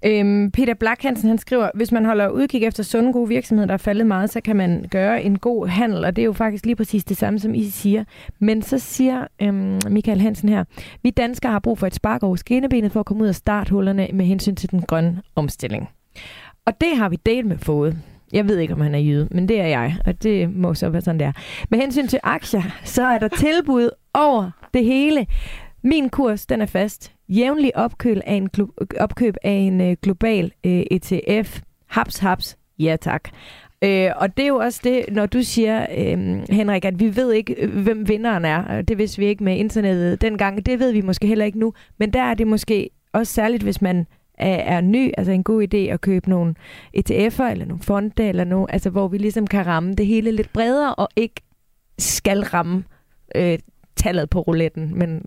Øhm, Peter Black Hansen, han skriver, hvis man holder udkig efter sunde, gode virksomheder, der er faldet meget, så kan man gøre en god handel, og det er jo faktisk lige præcis det samme, som I siger. Men så siger øhm, Michael Hansen her, vi danskere har brug for et spark over skinnebenet for at komme ud af starthullerne med hensyn til den grønne omstilling. Og det har vi delt med fået. Jeg ved ikke, om han er jyde, men det er jeg, og det må så være sådan, der. Med hensyn til aktier, så er der tilbud over det hele. Min kurs, den er fast. Jævnlig opkøb af en, opkøb af en øh, global øh, ETF. Haps, haps. Ja, tak. Øh, og det er jo også det, når du siger, øh, Henrik, at vi ved ikke, øh, hvem vinderen er. Det vidste vi ikke med internettet dengang. Det ved vi måske heller ikke nu. Men der er det måske også særligt, hvis man er, er ny, altså en god idé at købe nogle ETF'er eller nogle fonde, eller nogle, altså hvor vi ligesom kan ramme det hele lidt bredere, og ikke skal ramme øh, tallet på rouletten, men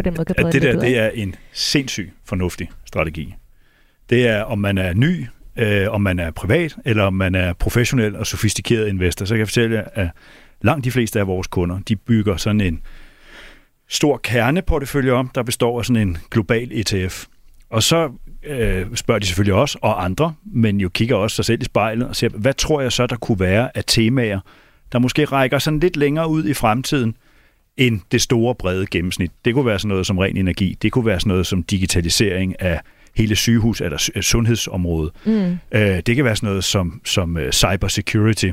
på den måde kan brede det der, det er en sindssyg fornuftig strategi. Det er, om man er ny, øh, om man er privat, eller om man er professionel og sofistikeret investor. Så kan jeg fortælle jer, at langt de fleste af vores kunder, de bygger sådan en stor kerneportefølje om, der består af sådan en global ETF. Og så øh, spørger de selvfølgelig også, og andre, men jo kigger også sig selv i spejlet og siger, hvad tror jeg så, der kunne være af temaer, der måske rækker sådan lidt længere ud i fremtiden, end det store brede gennemsnit. Det kunne være sådan noget som ren energi, det kunne være sådan noget som digitalisering af hele sygehus- eller sundhedsområdet. Mm. Øh, det kan være sådan noget som, som uh, cybersecurity,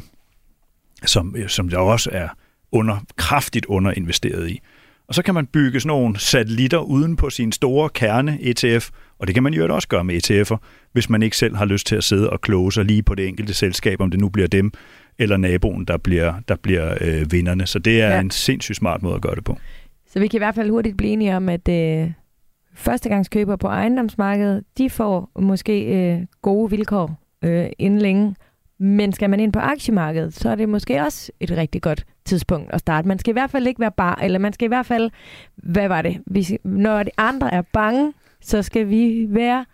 som, øh, som der også er under, kraftigt underinvesteret i. Og så kan man bygge sådan nogle satellitter uden på sin store kerne ETF, og det kan man jo også gøre med ETF'er, hvis man ikke selv har lyst til at sidde og kloge sig lige på det enkelte selskab, om det nu bliver dem, eller naboen, der bliver, der bliver øh, vinderne. Så det er ja. en sindssygt smart måde at gøre det på. Så vi kan i hvert fald hurtigt blive enige om, at øh, førstegangskøber på ejendomsmarkedet, de får måske øh, gode vilkår øh, inden længe. Men skal man ind på aktiemarkedet, så er det måske også et rigtig godt tidspunkt at starte. Man skal i hvert fald ikke være bare, eller man skal i hvert fald, hvad var det? Vi, når de andre er bange, så skal vi være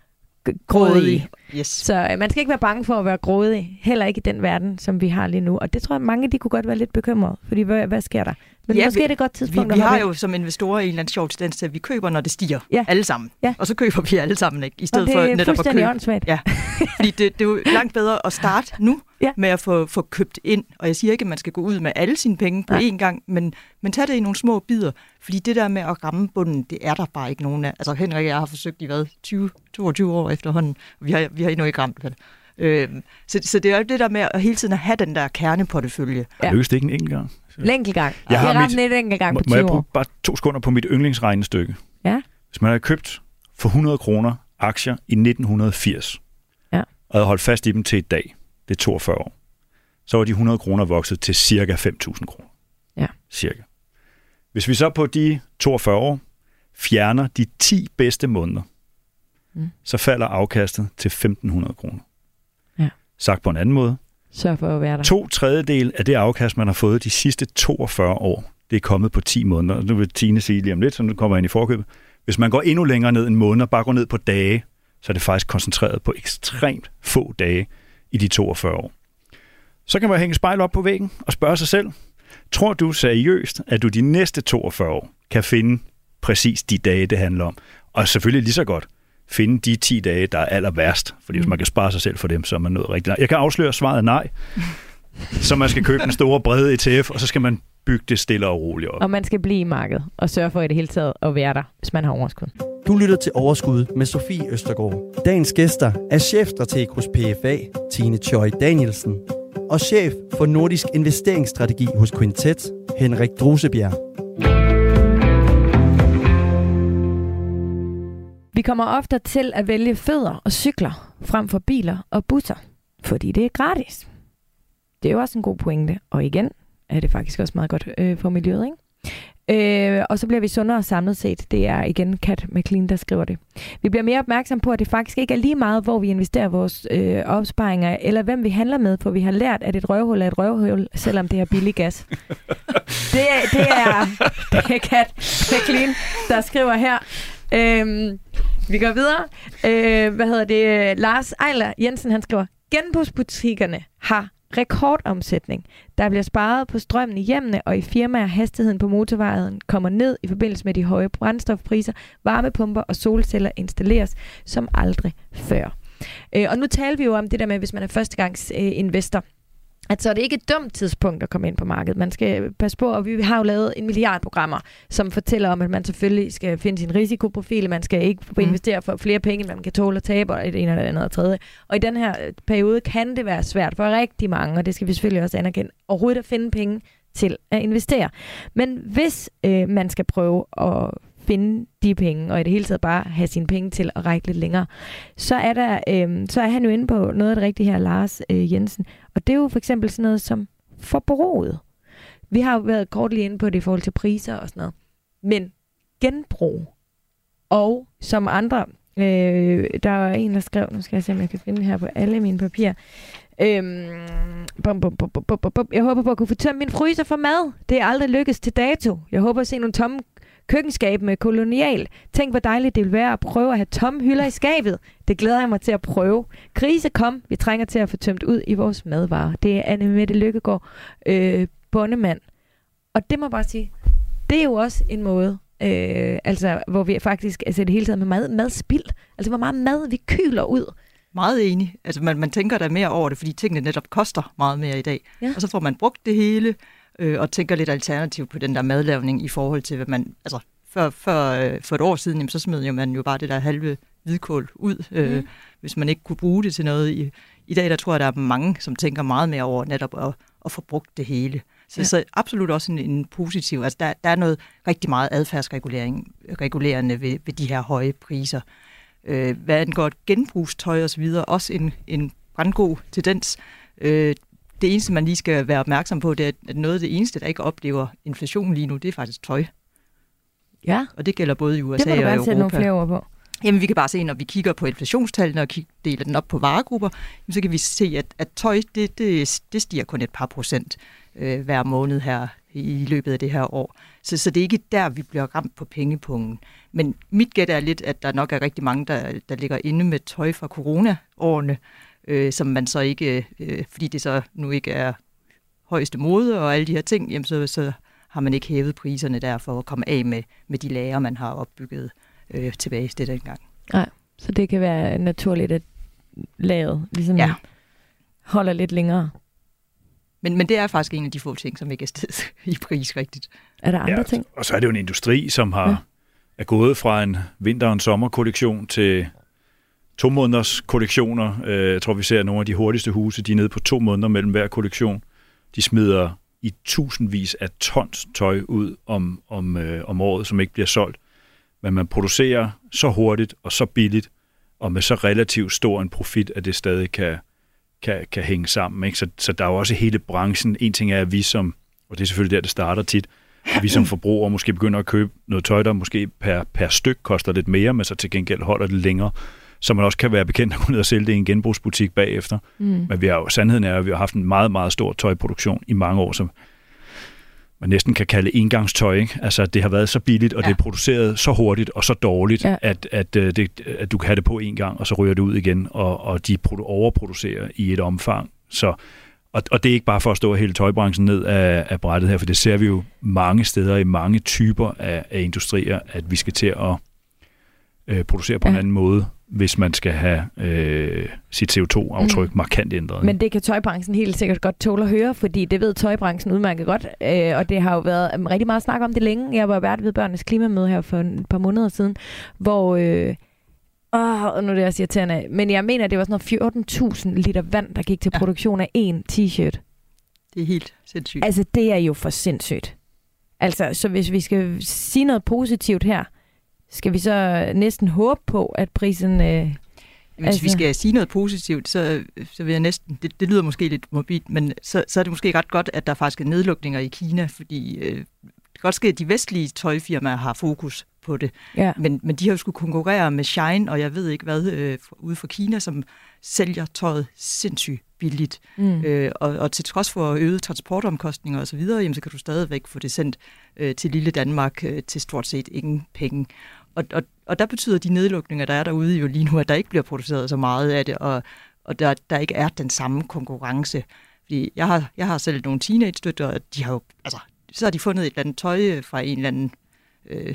grådige. Yes. Så øh, man skal ikke være bange for at være grådig, heller ikke i den verden, som vi har lige nu. Og det tror jeg, mange de kunne godt være lidt bekymrede, fordi hvad, hvad sker der? Men ja, måske vi, er det et godt tidspunkt. Vi, vi har jo som investorer en eller anden sjov tendens til, at vi køber, når det stiger. Ja. Alle sammen. Ja. Og så køber vi alle sammen, ikke? I stedet for netop at købe. Åndssvagt. Ja. Fordi det, det er jo langt bedre at starte nu ja. med at få, få købt ind. Og jeg siger ikke, at man skal gå ud med alle sine penge på én gang, men, men tag det i nogle små bidder. Fordi det der med at ramme bunden, det er der bare ikke nogen af. Altså Henrik og jeg har forsøgt i hvad, 20, 22 år efterhånden. Vi har, vi har endnu ikke ramt det. Øh, så, så det er jo det der med at hele tiden at have den der kerneportefølje. Ja. Løs det ikke en enkelt gang? En enkelt gang. Jeg har mit, en enkelt gang på 20 Må jeg bruge bare to sekunder på mit yndlingsregnestykke? Ja. Hvis man havde købt for 100 kroner aktier i 1980, ja. og havde holdt fast i dem til i dag, det er 42 år, så var de 100 kroner vokset til cirka 5.000 kroner. Ja. Cirka. Hvis vi så på de 42 år fjerner de 10 bedste måneder, mm. så falder afkastet til 1.500 kroner. Ja. Sagt på en anden måde. Sørg for at være der. To tredjedel af det afkast, man har fået de sidste 42 år, det er kommet på 10 måneder. Nu vil Tine sige lige om lidt, så nu kommer jeg ind i forkøbet. Hvis man går endnu længere ned en måned, bare går ned på dage, så er det faktisk koncentreret på ekstremt få dage i de 42 år. Så kan man hænge spejl op på væggen og spørge sig selv, tror du seriøst, at du de næste 42 år kan finde præcis de dage, det handler om? Og selvfølgelig lige så godt, finde de 10 dage, der er aller værst. Fordi hvis mm. man kan spare sig selv for dem, så er man nået rigtig langt. Jeg kan afsløre svaret nej. så man skal købe en stor, brede ETF, og så skal man bygge det stille og roligt op. Og man skal blive i markedet og sørge for i det hele taget at være der, hvis man har overskud. Du lytter til Overskud med Sofie Østergaard. Dagens gæster er chefstrateg hos PFA, Tine Choi Danielsen, og chef for nordisk investeringsstrategi hos Quintet, Henrik Drusebjerg. Vi kommer ofte til at vælge fødder og cykler frem for biler og busser, fordi det er gratis. Det er jo også en god pointe, og igen er det faktisk også meget godt øh, for miljøet, ikke? Øh, og så bliver vi sundere samlet set. Det er igen Kat McLean, der skriver det. Vi bliver mere opmærksom på, at det faktisk ikke er lige meget, hvor vi investerer vores øh, opsparinger, eller hvem vi handler med, for vi har lært, at et røvhul er et røvhul, selvom det er billig gas. <laughs> det, er, det, er, det er Kat McLean, der skriver her. Øhm, Vi går videre. Øh, hvad hedder det? Lars Ejler Jensen, han skriver, genbrugsbutikkerne har rekordomsætning. Der bliver sparet på strømmen i hjemmene, og i firmaer hastigheden på motorvejen kommer ned i forbindelse med de høje brændstofpriser. Varmepumper og solceller installeres som aldrig før. Øh, og nu taler vi jo om det der med, hvis man er førstegangsinvestor, øh, at så er det ikke et dumt tidspunkt at komme ind på markedet. Man skal passe på, og vi har jo lavet en milliard programmer, som fortæller om, at man selvfølgelig skal finde sin risikoprofil, man skal ikke mm. investere for flere penge, man kan tåle at tabe, og det ene eller andet og tredje. Og i den her øh, periode kan det være svært for rigtig mange, og det skal vi selvfølgelig også anerkende, overhovedet at finde penge til at investere. Men hvis øh, man skal prøve at finde de penge, og i det hele taget bare have sine penge til at række lidt længere, så er, der, øh, så er han jo inde på noget af det rigtige her, Lars øh, Jensen. Og det er jo for eksempel sådan noget som forbruget. Vi har jo været kort lige inde på det i forhold til priser og sådan noget. Men genbrug, og som andre, øh, der er en, der skrev, nu skal jeg se, om jeg kan finde det her på alle mine papirer, Øhm, bum, bum, bum, bum, bum, bum. Jeg håber på at kunne få tømt min fryser for mad. Det er aldrig lykkes til dato. Jeg håber at se nogle tomme køkkenskab med kolonial. Tænk, hvor dejligt det vil være at prøve at have tomme hylder i skabet. Det glæder jeg mig til at prøve. Krise kom. Vi trænger til at få tømt ud i vores madvarer. Det er Anne Mette Lykkegaard, øh, bondemand. Og det må jeg bare sige, det er jo også en måde, øh, altså, hvor vi faktisk, altså det hele taget med mad, madspild, altså hvor meget mad vi kyler ud. Meget enig. Altså man, man tænker da mere over det, fordi tingene netop koster meget mere i dag. Ja. Og så får man brugt det hele, øh, og tænker lidt alternativt på den der madlavning i forhold til, hvad man... Altså, for, for, øh, for et år siden, jamen, så smed jo man jo bare det der halve hvidkål ud, øh, mm. hvis man ikke kunne bruge det til noget. I, I dag, der tror jeg, der er mange, som tænker meget mere over netop at, at få brugt det hele. Så, ja. så absolut også en, en positiv. Altså, der, der er noget rigtig meget adfærdsregulering regulerende ved, ved de her høje priser. Øh, hvad angår genbrugstøj videre, også en, en brandgod tendens. Øh, det eneste, man lige skal være opmærksom på, det er, at noget af det eneste, der ikke oplever inflation lige nu, det er faktisk tøj. Ja. Og det gælder både i USA og Europa. Det må du bare nogle flere ord på. Jamen, vi kan bare se, når vi kigger på inflationstallene og deler den op på varegrupper, så kan vi se, at, at tøj, det, det, det stiger kun et par procent øh, hver måned her i løbet af det her år. Så, så det er ikke der, vi bliver ramt på pengepungen. Men mit gæt er lidt, at der nok er rigtig mange, der, der ligger inde med tøj fra corona-årene, øh, som man så ikke, øh, fordi det så nu ikke er højeste mode og alle de her ting, jamen så, så har man ikke hævet priserne der for at komme af med, med de lager, man har opbygget øh, tilbage til dengang. Nej, så det kan være naturligt, at laget ligesom ja. holder lidt længere. Men, men det er faktisk en af de få ting, som ikke er sted <laughs> i pris rigtigt. Er der andre ja, ting? Og så er det jo en industri, som har ja. er gået fra en vinter- og sommerkollektion til to måneders kollektioner. Øh, jeg tror, vi ser nogle af de hurtigste huse, de er nede på to måneder mellem hver kollektion. De smider i tusindvis af tons tøj ud om, om, øh, om året, som ikke bliver solgt. Men man producerer så hurtigt og så billigt, og med så relativt stor en profit, at det stadig kan, kan, kan hænge sammen. Ikke? Så, så der er jo også hele branchen. En ting er, at vi som, og det er selvfølgelig der, det starter tit, at vi som forbrugere måske begynder at købe noget tøj, der måske per, per styk koster lidt mere, men så til gengæld holder det længere så man også kan være bekendt at gå ned og sælge det i en genbrugsbutik bagefter. Mm. Men vi har jo, sandheden er, at vi har haft en meget, meget stor tøjproduktion i mange år, som man næsten kan kalde engangstøj. Ikke? Altså, det har været så billigt, og ja. det er produceret så hurtigt og så dårligt, ja. at, at, øh, det, at du kan have det på en gang, og så ryger det ud igen, og, og de overproducerer i et omfang. Så, og, og det er ikke bare for at stå hele tøjbranchen ned af, af brættet her, for det ser vi jo mange steder i mange typer af, af industrier, at vi skal til at øh, producere på ja. en anden måde hvis man skal have øh, sit CO2-aftryk mm. markant ændret. Men det kan tøjbranchen helt sikkert godt tåle at høre, fordi det ved tøjbranchen udmærket godt, øh, og det har jo været um, rigtig meget snak om det længe. Jeg var vært ved børnenes klimamøde her for et par måneder siden, hvor... Øh, Åh, oh, nu er det også irriterende. Men jeg mener, det var sådan noget 14.000 liter vand, der gik til ja. produktion af én t-shirt. Det er helt sindssygt. Altså, det er jo for sindssygt. Altså, så hvis vi skal sige noget positivt her, skal vi så næsten håbe på, at prisen... Øh, hvis altså... vi skal sige noget positivt, så, så vil jeg næsten, det, det lyder måske lidt mobilt, men så, så er det måske ret godt, at der faktisk er nedlukninger i Kina, fordi øh, det kan godt ske, at de vestlige tøjfirmaer har fokus på det, ja. men, men de har jo skulle konkurrere med Shine, og jeg ved ikke hvad, øh, ude for Kina, som sælger tøjet sindssygt billigt. Mm. Øh, og, og til trods for øgede transportomkostninger osv., så, jamen, så kan du stadigvæk få det sendt øh, til lille Danmark øh, til stort set ingen penge. Og, og og der betyder de nedlukninger, der er derude jo lige nu, at der ikke bliver produceret så meget af det, og, og der, der ikke er den samme konkurrence. Fordi jeg har, jeg har selv nogle teenage-støtter, og de har jo, altså, så har de fundet et eller andet tøj fra en eller anden øh,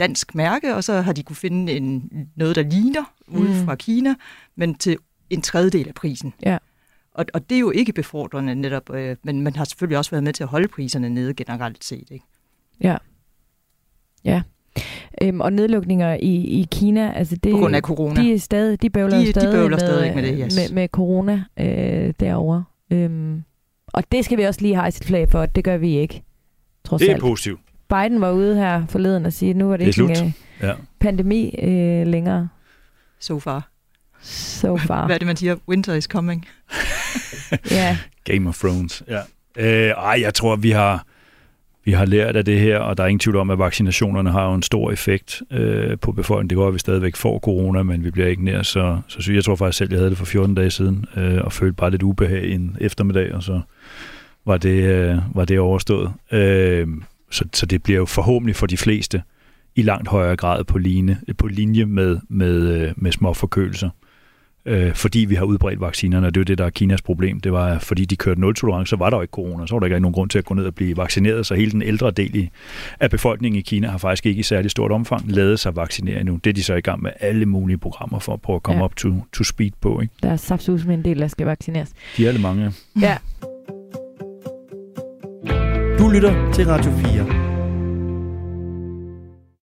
dansk mærke, og så har de kunne finde en, noget, der ligner ude mm. fra Kina, men til en tredjedel af prisen. Ja. Og, og det er jo ikke befordrende netop, øh, men man har selvfølgelig også været med til at holde priserne nede generelt set. Ikke? Ja. Ja. Øhm, og nedlukninger i, i Kina, altså det, på grund af corona. De, er stadig, de bøvler de, stadig, de bøvler med, stadig med det, yes. med, med corona øh, derovre. Øhm, og det skal vi også lige have sit flag for, det gør vi ikke. Trods det er alt. positivt. Biden var ude her forleden og sige, at nu var det, det ikke en ja. pandemi øh, længere. So far. So far. Hvad er det, man siger? Winter is coming. ja. <laughs> Game of Thrones, ja. Øh, ej, jeg tror, vi har, vi har lært af det her, og der er ingen tvivl om, at vaccinationerne har jo en stor effekt øh, på befolkningen. Det går, at vi stadigvæk får corona, men vi bliver ikke nær så, så syge. Jeg tror faktisk selv, jeg havde det for 14 dage siden, øh, og følte bare lidt ubehag en eftermiddag, og så var det, øh, var det overstået. Øh, så, så det bliver jo forhåbentlig for de fleste i langt højere grad på, line, på linje med, med, øh, med små forkølelser øh, fordi vi har udbredt vaccinerne, og det er jo det, der er Kinas problem. Det var, fordi de kørte nul-tolerance, så var der jo ikke corona, så var der ikke nogen grund til at gå ned og blive vaccineret, så hele den ældre del af befolkningen i Kina har faktisk ikke i særlig stort omfang lavet sig vaccinere nu. Det er de så i gang med alle mulige programmer for at prøve at komme ja. op to, to speed på. Ikke? Der er saftsus med en del, der skal vaccineres. De er alle mange. Ja. Du lytter til Radio 4.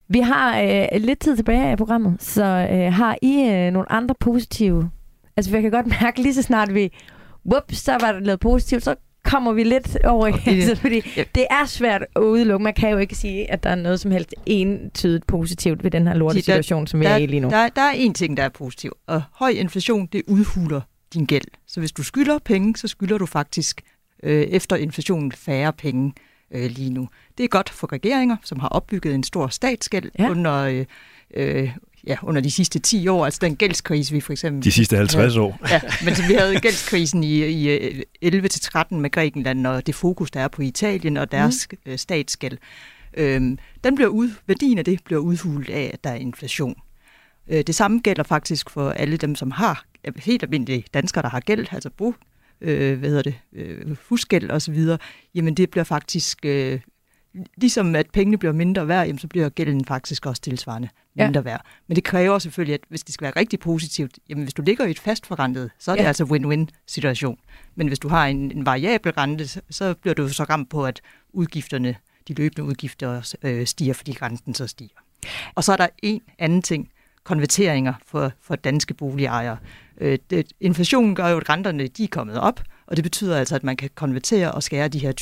Vi har øh, lidt tid tilbage i programmet, så øh, har I øh, nogle andre positive... Altså, jeg kan godt <laughs> mærke, lige så snart vi... Whoops, så var der noget positivt, så kommer vi lidt over i altså, fordi det er svært at udelukke. Man kan jo ikke sige, at der er noget som helst entydigt positivt ved den her lorte situation, som vi der, er i lige nu. Der, der er en ting, der er positiv, og høj inflation, det udhuler din gæld. Så hvis du skylder penge, så skylder du faktisk øh, efter inflationen færre penge øh, lige nu. Det er godt for regeringer, som har opbygget en stor statsgæld ja. under, øh, øh, ja, under de sidste 10 år, altså den gældskrise, vi for eksempel... De sidste 50 år. Ja, men så vi havde gældskrisen i, i 11-13 med Grækenland, og det fokus, der er på Italien og deres mm. statsgæld. Øhm, den bliver ud, værdien af det bliver udhulet af, at der er inflation. Øh, det samme gælder faktisk for alle dem, som har helt almindelige danskere, der har gæld, altså brug, øh, hvad hedder det, øh, husgæld videre, jamen det bliver faktisk, øh, ligesom at pengene bliver mindre værd, jamen så bliver gælden faktisk også tilsvarende mindre ja. værd. Men det kræver selvfølgelig, at hvis det skal være rigtig positivt, jamen hvis du ligger i et fastforrentet, så er det ja. altså win-win situation. Men hvis du har en, en variabel rente, så bliver du så ramt på, at udgifterne, de løbende udgifter øh, stiger, fordi renten så stiger. Og så er der en anden ting, konverteringer for, for danske boligejere. Øh, det, inflationen gør jo, at renterne de er kommet op, og det betyder altså, at man kan konvertere og skære de her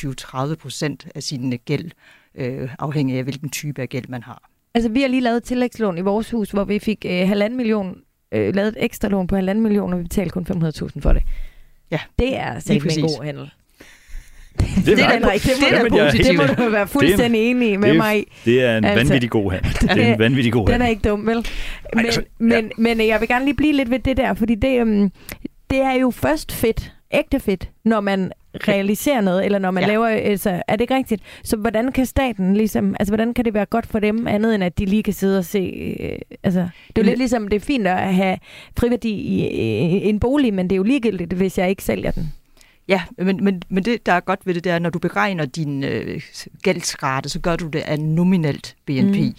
20-30 procent af sin gæld, øh, afhængig af hvilken type af gæld man har. Altså, vi har lige lavet et tillægslån i vores hus, hvor vi fik øh, halvanden million, øh, lavet et ekstra lån på halvanden million, og vi betalte kun 500.000 for det. Ja, det er sikkert en god handel. Det, det, er det, det, det, er positivt. det må du være fuldstændig enig med det, mig i. Det er en altså, vanvittig god handel. Det er en <laughs> vanvittig god handel. Den er ikke dum, vel? Men, altså, ja. men, men jeg vil gerne lige blive lidt ved det der, fordi det, um, det er jo først fedt, ægte fedt, når man realiserer noget, eller når man ja. laver, altså, er det ikke rigtigt? Så hvordan kan staten ligesom, altså hvordan kan det være godt for dem, andet end at de lige kan sidde og se, øh, altså, det er jo lidt ligesom, det er fint at have friværdi i, i en bolig, men det er jo ligegyldigt, hvis jeg ikke sælger den. Ja, men, men, men det, der er godt ved det, det er, når du beregner din øh, gældsrate, så gør du det af nominelt BNP. Mm.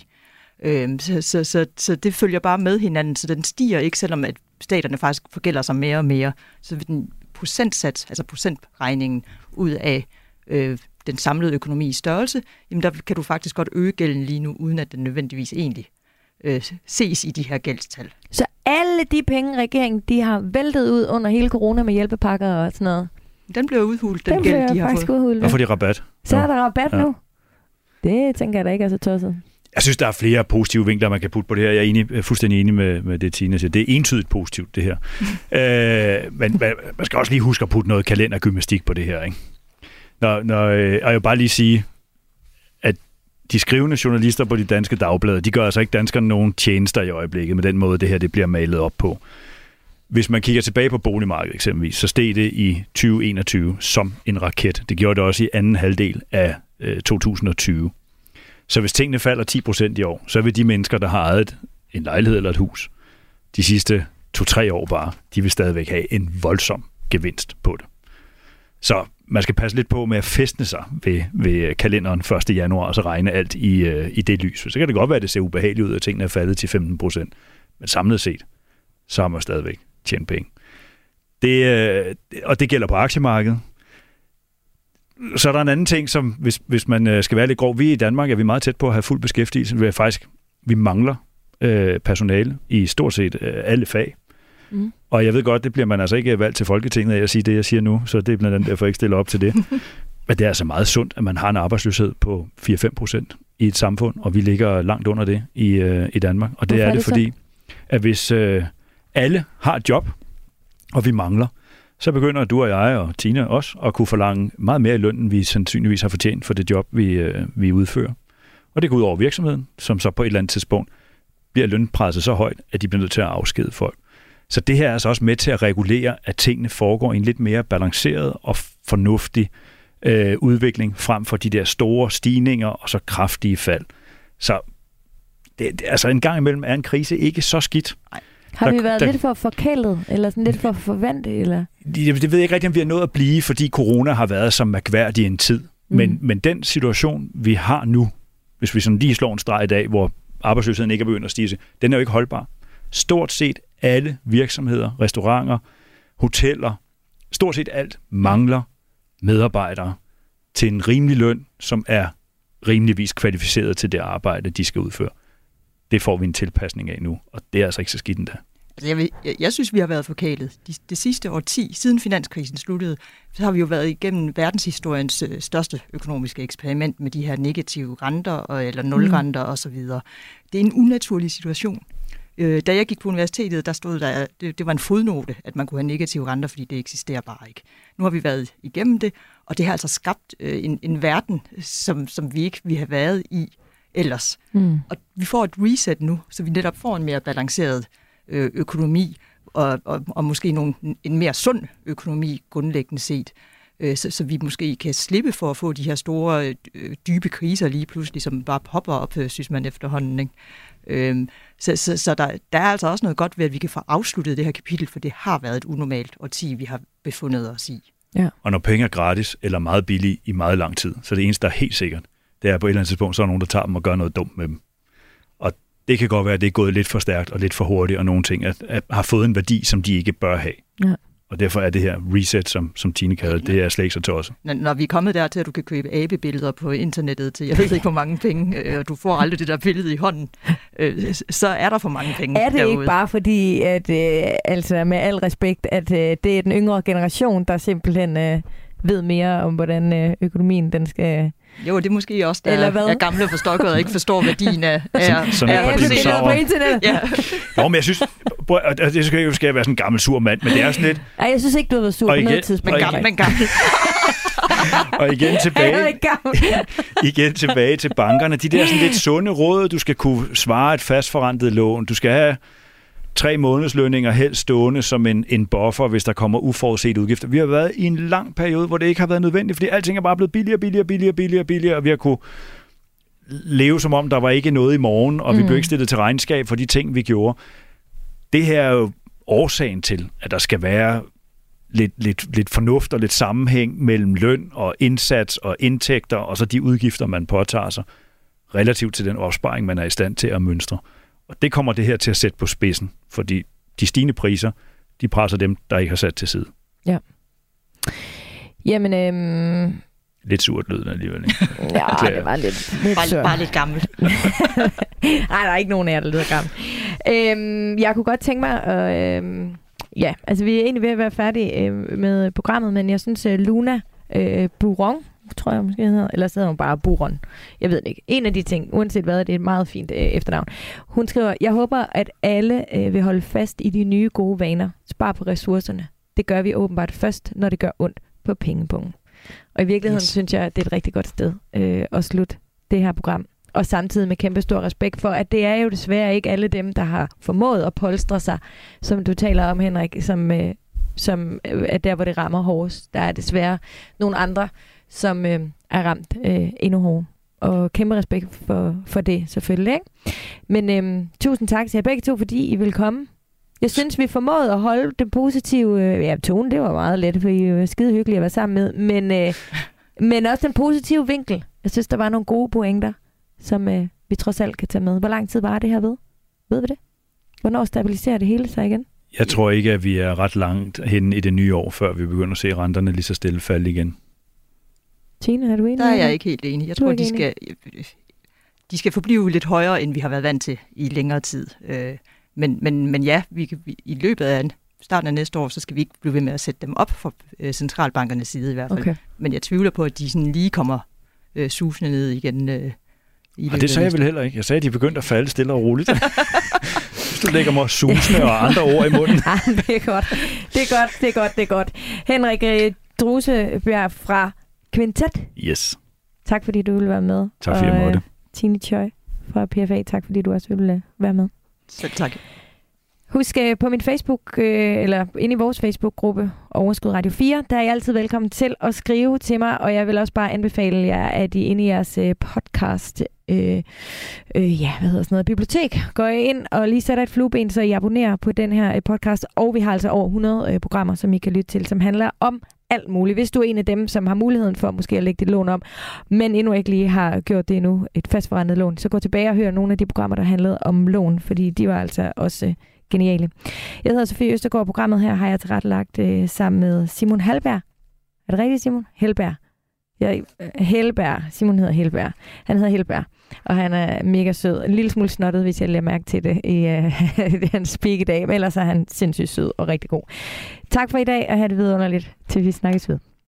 Øhm, så, så, så, så det følger bare med hinanden, så den stiger ikke, selvom at staterne faktisk forgælder sig mere og mere. Så vil den procentsats, altså procentregningen ud af øh, den samlede økonomi i størrelse, jamen der kan du faktisk godt øge gælden lige nu, uden at den nødvendigvis egentlig øh, ses i de her gældstal. Så alle de penge, regeringen de har væltet ud under hele corona med hjælpepakker og sådan noget, den bliver udhulet, den, den gæld, de har fået. Udhulet. Og får de rabat. Så er der rabat ja. nu. Det tænker jeg da ikke er så tosset. Jeg synes, der er flere positive vinkler, man kan putte på det her. Jeg er enig, fuldstændig enig med, med det, Tina siger. Det er entydigt positivt, det her. <laughs> øh, men man, man skal også lige huske at putte noget kalendergymnastik på det her. Ikke? Når, når, øh, og jeg vil bare lige sige, at de skrivende journalister på de danske dagblade, de gør altså ikke danskerne nogen tjenester i øjeblikket med den måde, det her det bliver malet op på. Hvis man kigger tilbage på boligmarkedet eksempelvis, så steg det i 2021 som en raket. Det gjorde det også i anden halvdel af øh, 2020. Så hvis tingene falder 10% i år, så vil de mennesker, der har ejet en lejlighed eller et hus de sidste to-tre år bare, de vil stadigvæk have en voldsom gevinst på det. Så man skal passe lidt på med at festne sig ved, ved kalenderen 1. januar, og så regne alt i, øh, i det lys. Så kan det godt være, at det ser ubehageligt ud, at tingene er faldet til 15 procent. Men samlet set, så har man stadigvæk tjent penge. Det, øh, og det gælder på aktiemarkedet. Så er der en anden ting, som hvis, hvis man øh, skal være lidt grov, vi i Danmark er vi meget tæt på at have fuld beskæftigelse. Vi, er faktisk, vi mangler øh, personale i stort set øh, alle fag. Mm. Og jeg ved godt, det bliver man altså ikke valgt til Folketinget af at sige det, jeg siger nu, så det er blandt andet derfor, jeg ikke stiller op til det. <laughs> Men det er altså meget sundt, at man har en arbejdsløshed på 4-5 procent i et samfund, og vi ligger langt under det i, øh, i Danmark. Og det Hvorfor er det, er det fordi, at hvis øh, alle har et job, og vi mangler, så begynder du og jeg og Tina også at kunne forlange meget mere i løn, end vi sandsynligvis har fortjent for det job, vi, øh, vi udfører. Og det går ud over virksomheden, som så på et eller andet tidspunkt bliver lønpresset så højt, at de bliver nødt til at afskede folk. Så det her er altså også med til at regulere, at tingene foregår i en lidt mere balanceret og fornuftig øh, udvikling, frem for de der store stigninger og så kraftige fald. Så det, det, altså en gang imellem er en krise ikke så skidt. Nej. Har vi været der, lidt for forkælet, eller sådan lidt for forventet? Eller? Det, det ved jeg ikke rigtig, om vi har nået at blive, fordi corona har været så mærkværdig en tid. Mm. Men, men den situation, vi har nu, hvis vi sådan lige slår en streg i dag, hvor arbejdsløsheden ikke er begyndt at stige, den er jo ikke holdbar. Stort set alle virksomheder, restauranter, hoteller, stort set alt mangler medarbejdere til en rimelig løn, som er rimeligvis kvalificeret til det arbejde, de skal udføre. Det får vi en tilpasning af nu, og det er altså ikke så skidt endda. Altså jeg, vil, jeg, jeg synes, vi har været forkælet. De, det sidste år 10, siden finanskrisen sluttede, så har vi jo været igennem verdenshistoriens øh, største økonomiske eksperiment med de her negative renter, og, eller nulrenter mm. osv. Det er en unaturlig situation. Øh, da jeg gik på universitetet, der stod der, det, det var en fodnote, at man kunne have negative renter, fordi det eksisterer bare ikke. Nu har vi været igennem det, og det har altså skabt øh, en, en verden, som, som vi ikke vi har været i ellers. Mm. Og vi får et reset nu, så vi netop får en mere balanceret øh, økonomi, og, og, og måske nogle, en mere sund økonomi grundlæggende set. Øh, så, så vi måske kan slippe for at få de her store, øh, dybe kriser lige pludselig, som bare popper op, øh, synes man efterhånden. Ikke? Øhm, så så, så der, der er altså også noget godt ved, at vi kan få afsluttet det her kapitel, for det har været et unormalt årti, vi har befundet os i. Ja. Og når penge er gratis eller meget billige i meget lang tid, så det eneste, der er helt sikkert, det er på et eller andet tidspunkt, så er der nogen, der tager dem og gør noget dumt med dem. Og det kan godt være, at det er gået lidt for stærkt og lidt for hurtigt, og nogle ting at, at har fået en værdi, som de ikke bør have. Ja. Og derfor er det her reset, som, som Tine kalder det, det er slet ikke så tosset. Når, når vi er kommet der til, at du kan købe abebilleder på internettet til, jeg ved ikke hvor mange penge, øh, og du får aldrig det der billede i hånden, øh, så er der for mange penge Er det derude. ikke bare fordi, at øh, altså med al respekt, at øh, det er den yngre generation, der simpelthen øh, ved mere om, hvordan øh, økonomien den skal jo, det er måske også, der Eller hvad? er gamle forstokket og ikke forstår værdien af, <laughs> af, sådan, af, af på internet. Ja. Nå, men jeg synes, det skal jo skal være sådan en gammel sur mand, men det er sådan lidt... Nej, jeg synes ikke, du har været sur på noget tidspunkt. Men gammel, men gammel. <laughs> og igen tilbage, <laughs> igen tilbage til bankerne. De der sådan lidt sunde råd, du skal kunne svare et fastforrentet lån. Du skal have tre månedslønninger helst stående som en, en buffer, hvis der kommer uforudset udgifter. Vi har været i en lang periode, hvor det ikke har været nødvendigt, fordi alting er bare blevet billigere, billigere, billigere, billigere, billigere, og vi har kunne leve som om, der var ikke noget i morgen, og mm. vi blev ikke stillet til regnskab for de ting, vi gjorde. Det her er jo årsagen til, at der skal være lidt, lidt, lidt fornuft og lidt sammenhæng mellem løn og indsats og indtægter, og så de udgifter, man påtager sig, relativt til den opsparing, man er i stand til at mønstre. Og det kommer det her til at sætte på spidsen, fordi de stigende priser, de presser dem, der ikke har sat til side. Ja. Jamen, øhm... Lidt surt lyden alligevel. Ikke? ja, det var lidt, lidt bare, bare lidt gammel. <laughs> Nej, der er ikke nogen af jer, der lyder gammel. Øhm, jeg kunne godt tænke mig at... Øhm, ja, altså vi er egentlig ved at være færdige øh, med programmet, men jeg synes, at Luna øh, Buron, tror jeg måske hedder, eller så hedder hun bare Buron. Jeg ved det ikke. En af de ting, uanset hvad, det er et meget fint øh, efternavn. Hun skriver, jeg håber, at alle øh, vil holde fast i de nye gode vaner. Spar på ressourcerne. Det gør vi åbenbart først, når det gør ondt på pengepunkten. Og i virkeligheden yes. synes jeg, at det er et rigtig godt sted øh, at slutte det her program. Og samtidig med kæmpe stor respekt for, at det er jo desværre ikke alle dem, der har formået at polstre sig, som du taler om, Henrik, som, øh, som øh, er der, hvor det rammer hårdest. Der er desværre nogle andre, som øh, er ramt øh, endnu hårdere. og kæmpe respekt for, for det, selvfølgelig. Ikke? Men øhm, tusind tak til jer begge to, fordi I vil komme. Jeg synes, vi formåede at holde det positive... Øh, ja, tone, det var meget let, for I var skide hyggelige at være sammen med. Men, øh, <laughs> men også den positive vinkel. Jeg synes, der var nogle gode pointer, som øh, vi trods alt kan tage med. Hvor lang tid var det her ved? Ved vi det? Hvornår stabiliserer det hele sig igen? Jeg tror ikke, at vi er ret langt hen i det nye år, før vi begynder at se renterne lige så stille falde igen. Tine, er du enig? Der er jeg ikke helt enig. Jeg tror, de skal, de skal forblive lidt højere, end vi har været vant til i længere tid. Øh, men, men, men ja, vi, vi, i løbet af starten af næste år, så skal vi ikke blive ved med at sætte dem op fra øh, centralbankernes side i hvert fald. Okay. Men jeg tvivler på, at de sådan lige kommer øh, susende ned igen. Øh, i og det sagde jeg vel heller ikke. Jeg sagde, at de begyndte at falde stille og roligt. <laughs> Hvis du lægger mig susende og andre ord i munden. <laughs> ja, det er godt. Det er godt, det er godt, det er godt. Henrik øh, Drusebjerg fra Quintet. Yes. Tak fordi du ville være med. Tak fordi jeg måtte. Og, Tine Choi fra PFA, tak fordi du også ville være med. Selv tak. Husk uh, på min Facebook, uh, eller ind i vores Facebook-gruppe, Overskud Radio 4, der er I altid velkommen til at skrive til mig, og jeg vil også bare anbefale jer, at I inde i jeres uh, podcast, uh, uh, ja, hvad hedder sådan noget, bibliotek, går I ind og lige sætter et flueben, så I abonnerer på den her uh, podcast, og vi har altså over 100 uh, programmer, som I kan lytte til, som handler om alt muligt. Hvis du er en af dem, som har muligheden for måske at lægge dit lån om, men endnu ikke lige har gjort det endnu, et fastforrentet lån, så gå tilbage og hør nogle af de programmer, der handlede om lån, fordi de var altså også øh, geniale. Jeg hedder Sofie Østergaard, programmet her har jeg tilrettelagt øh, sammen med Simon Halberg. Er det rigtigt, Simon? Helberg. Ja, Helberg. Simon hedder Helberg. Han hedder Helberg, og han er mega sød. En lille smule snottet, hvis jeg lægger mærke til det i <laughs> uh, hans speak i dag, men ellers er han sindssygt sød og rigtig god. Tak for i dag, og have det vidunderligt, til vi snakkes ved.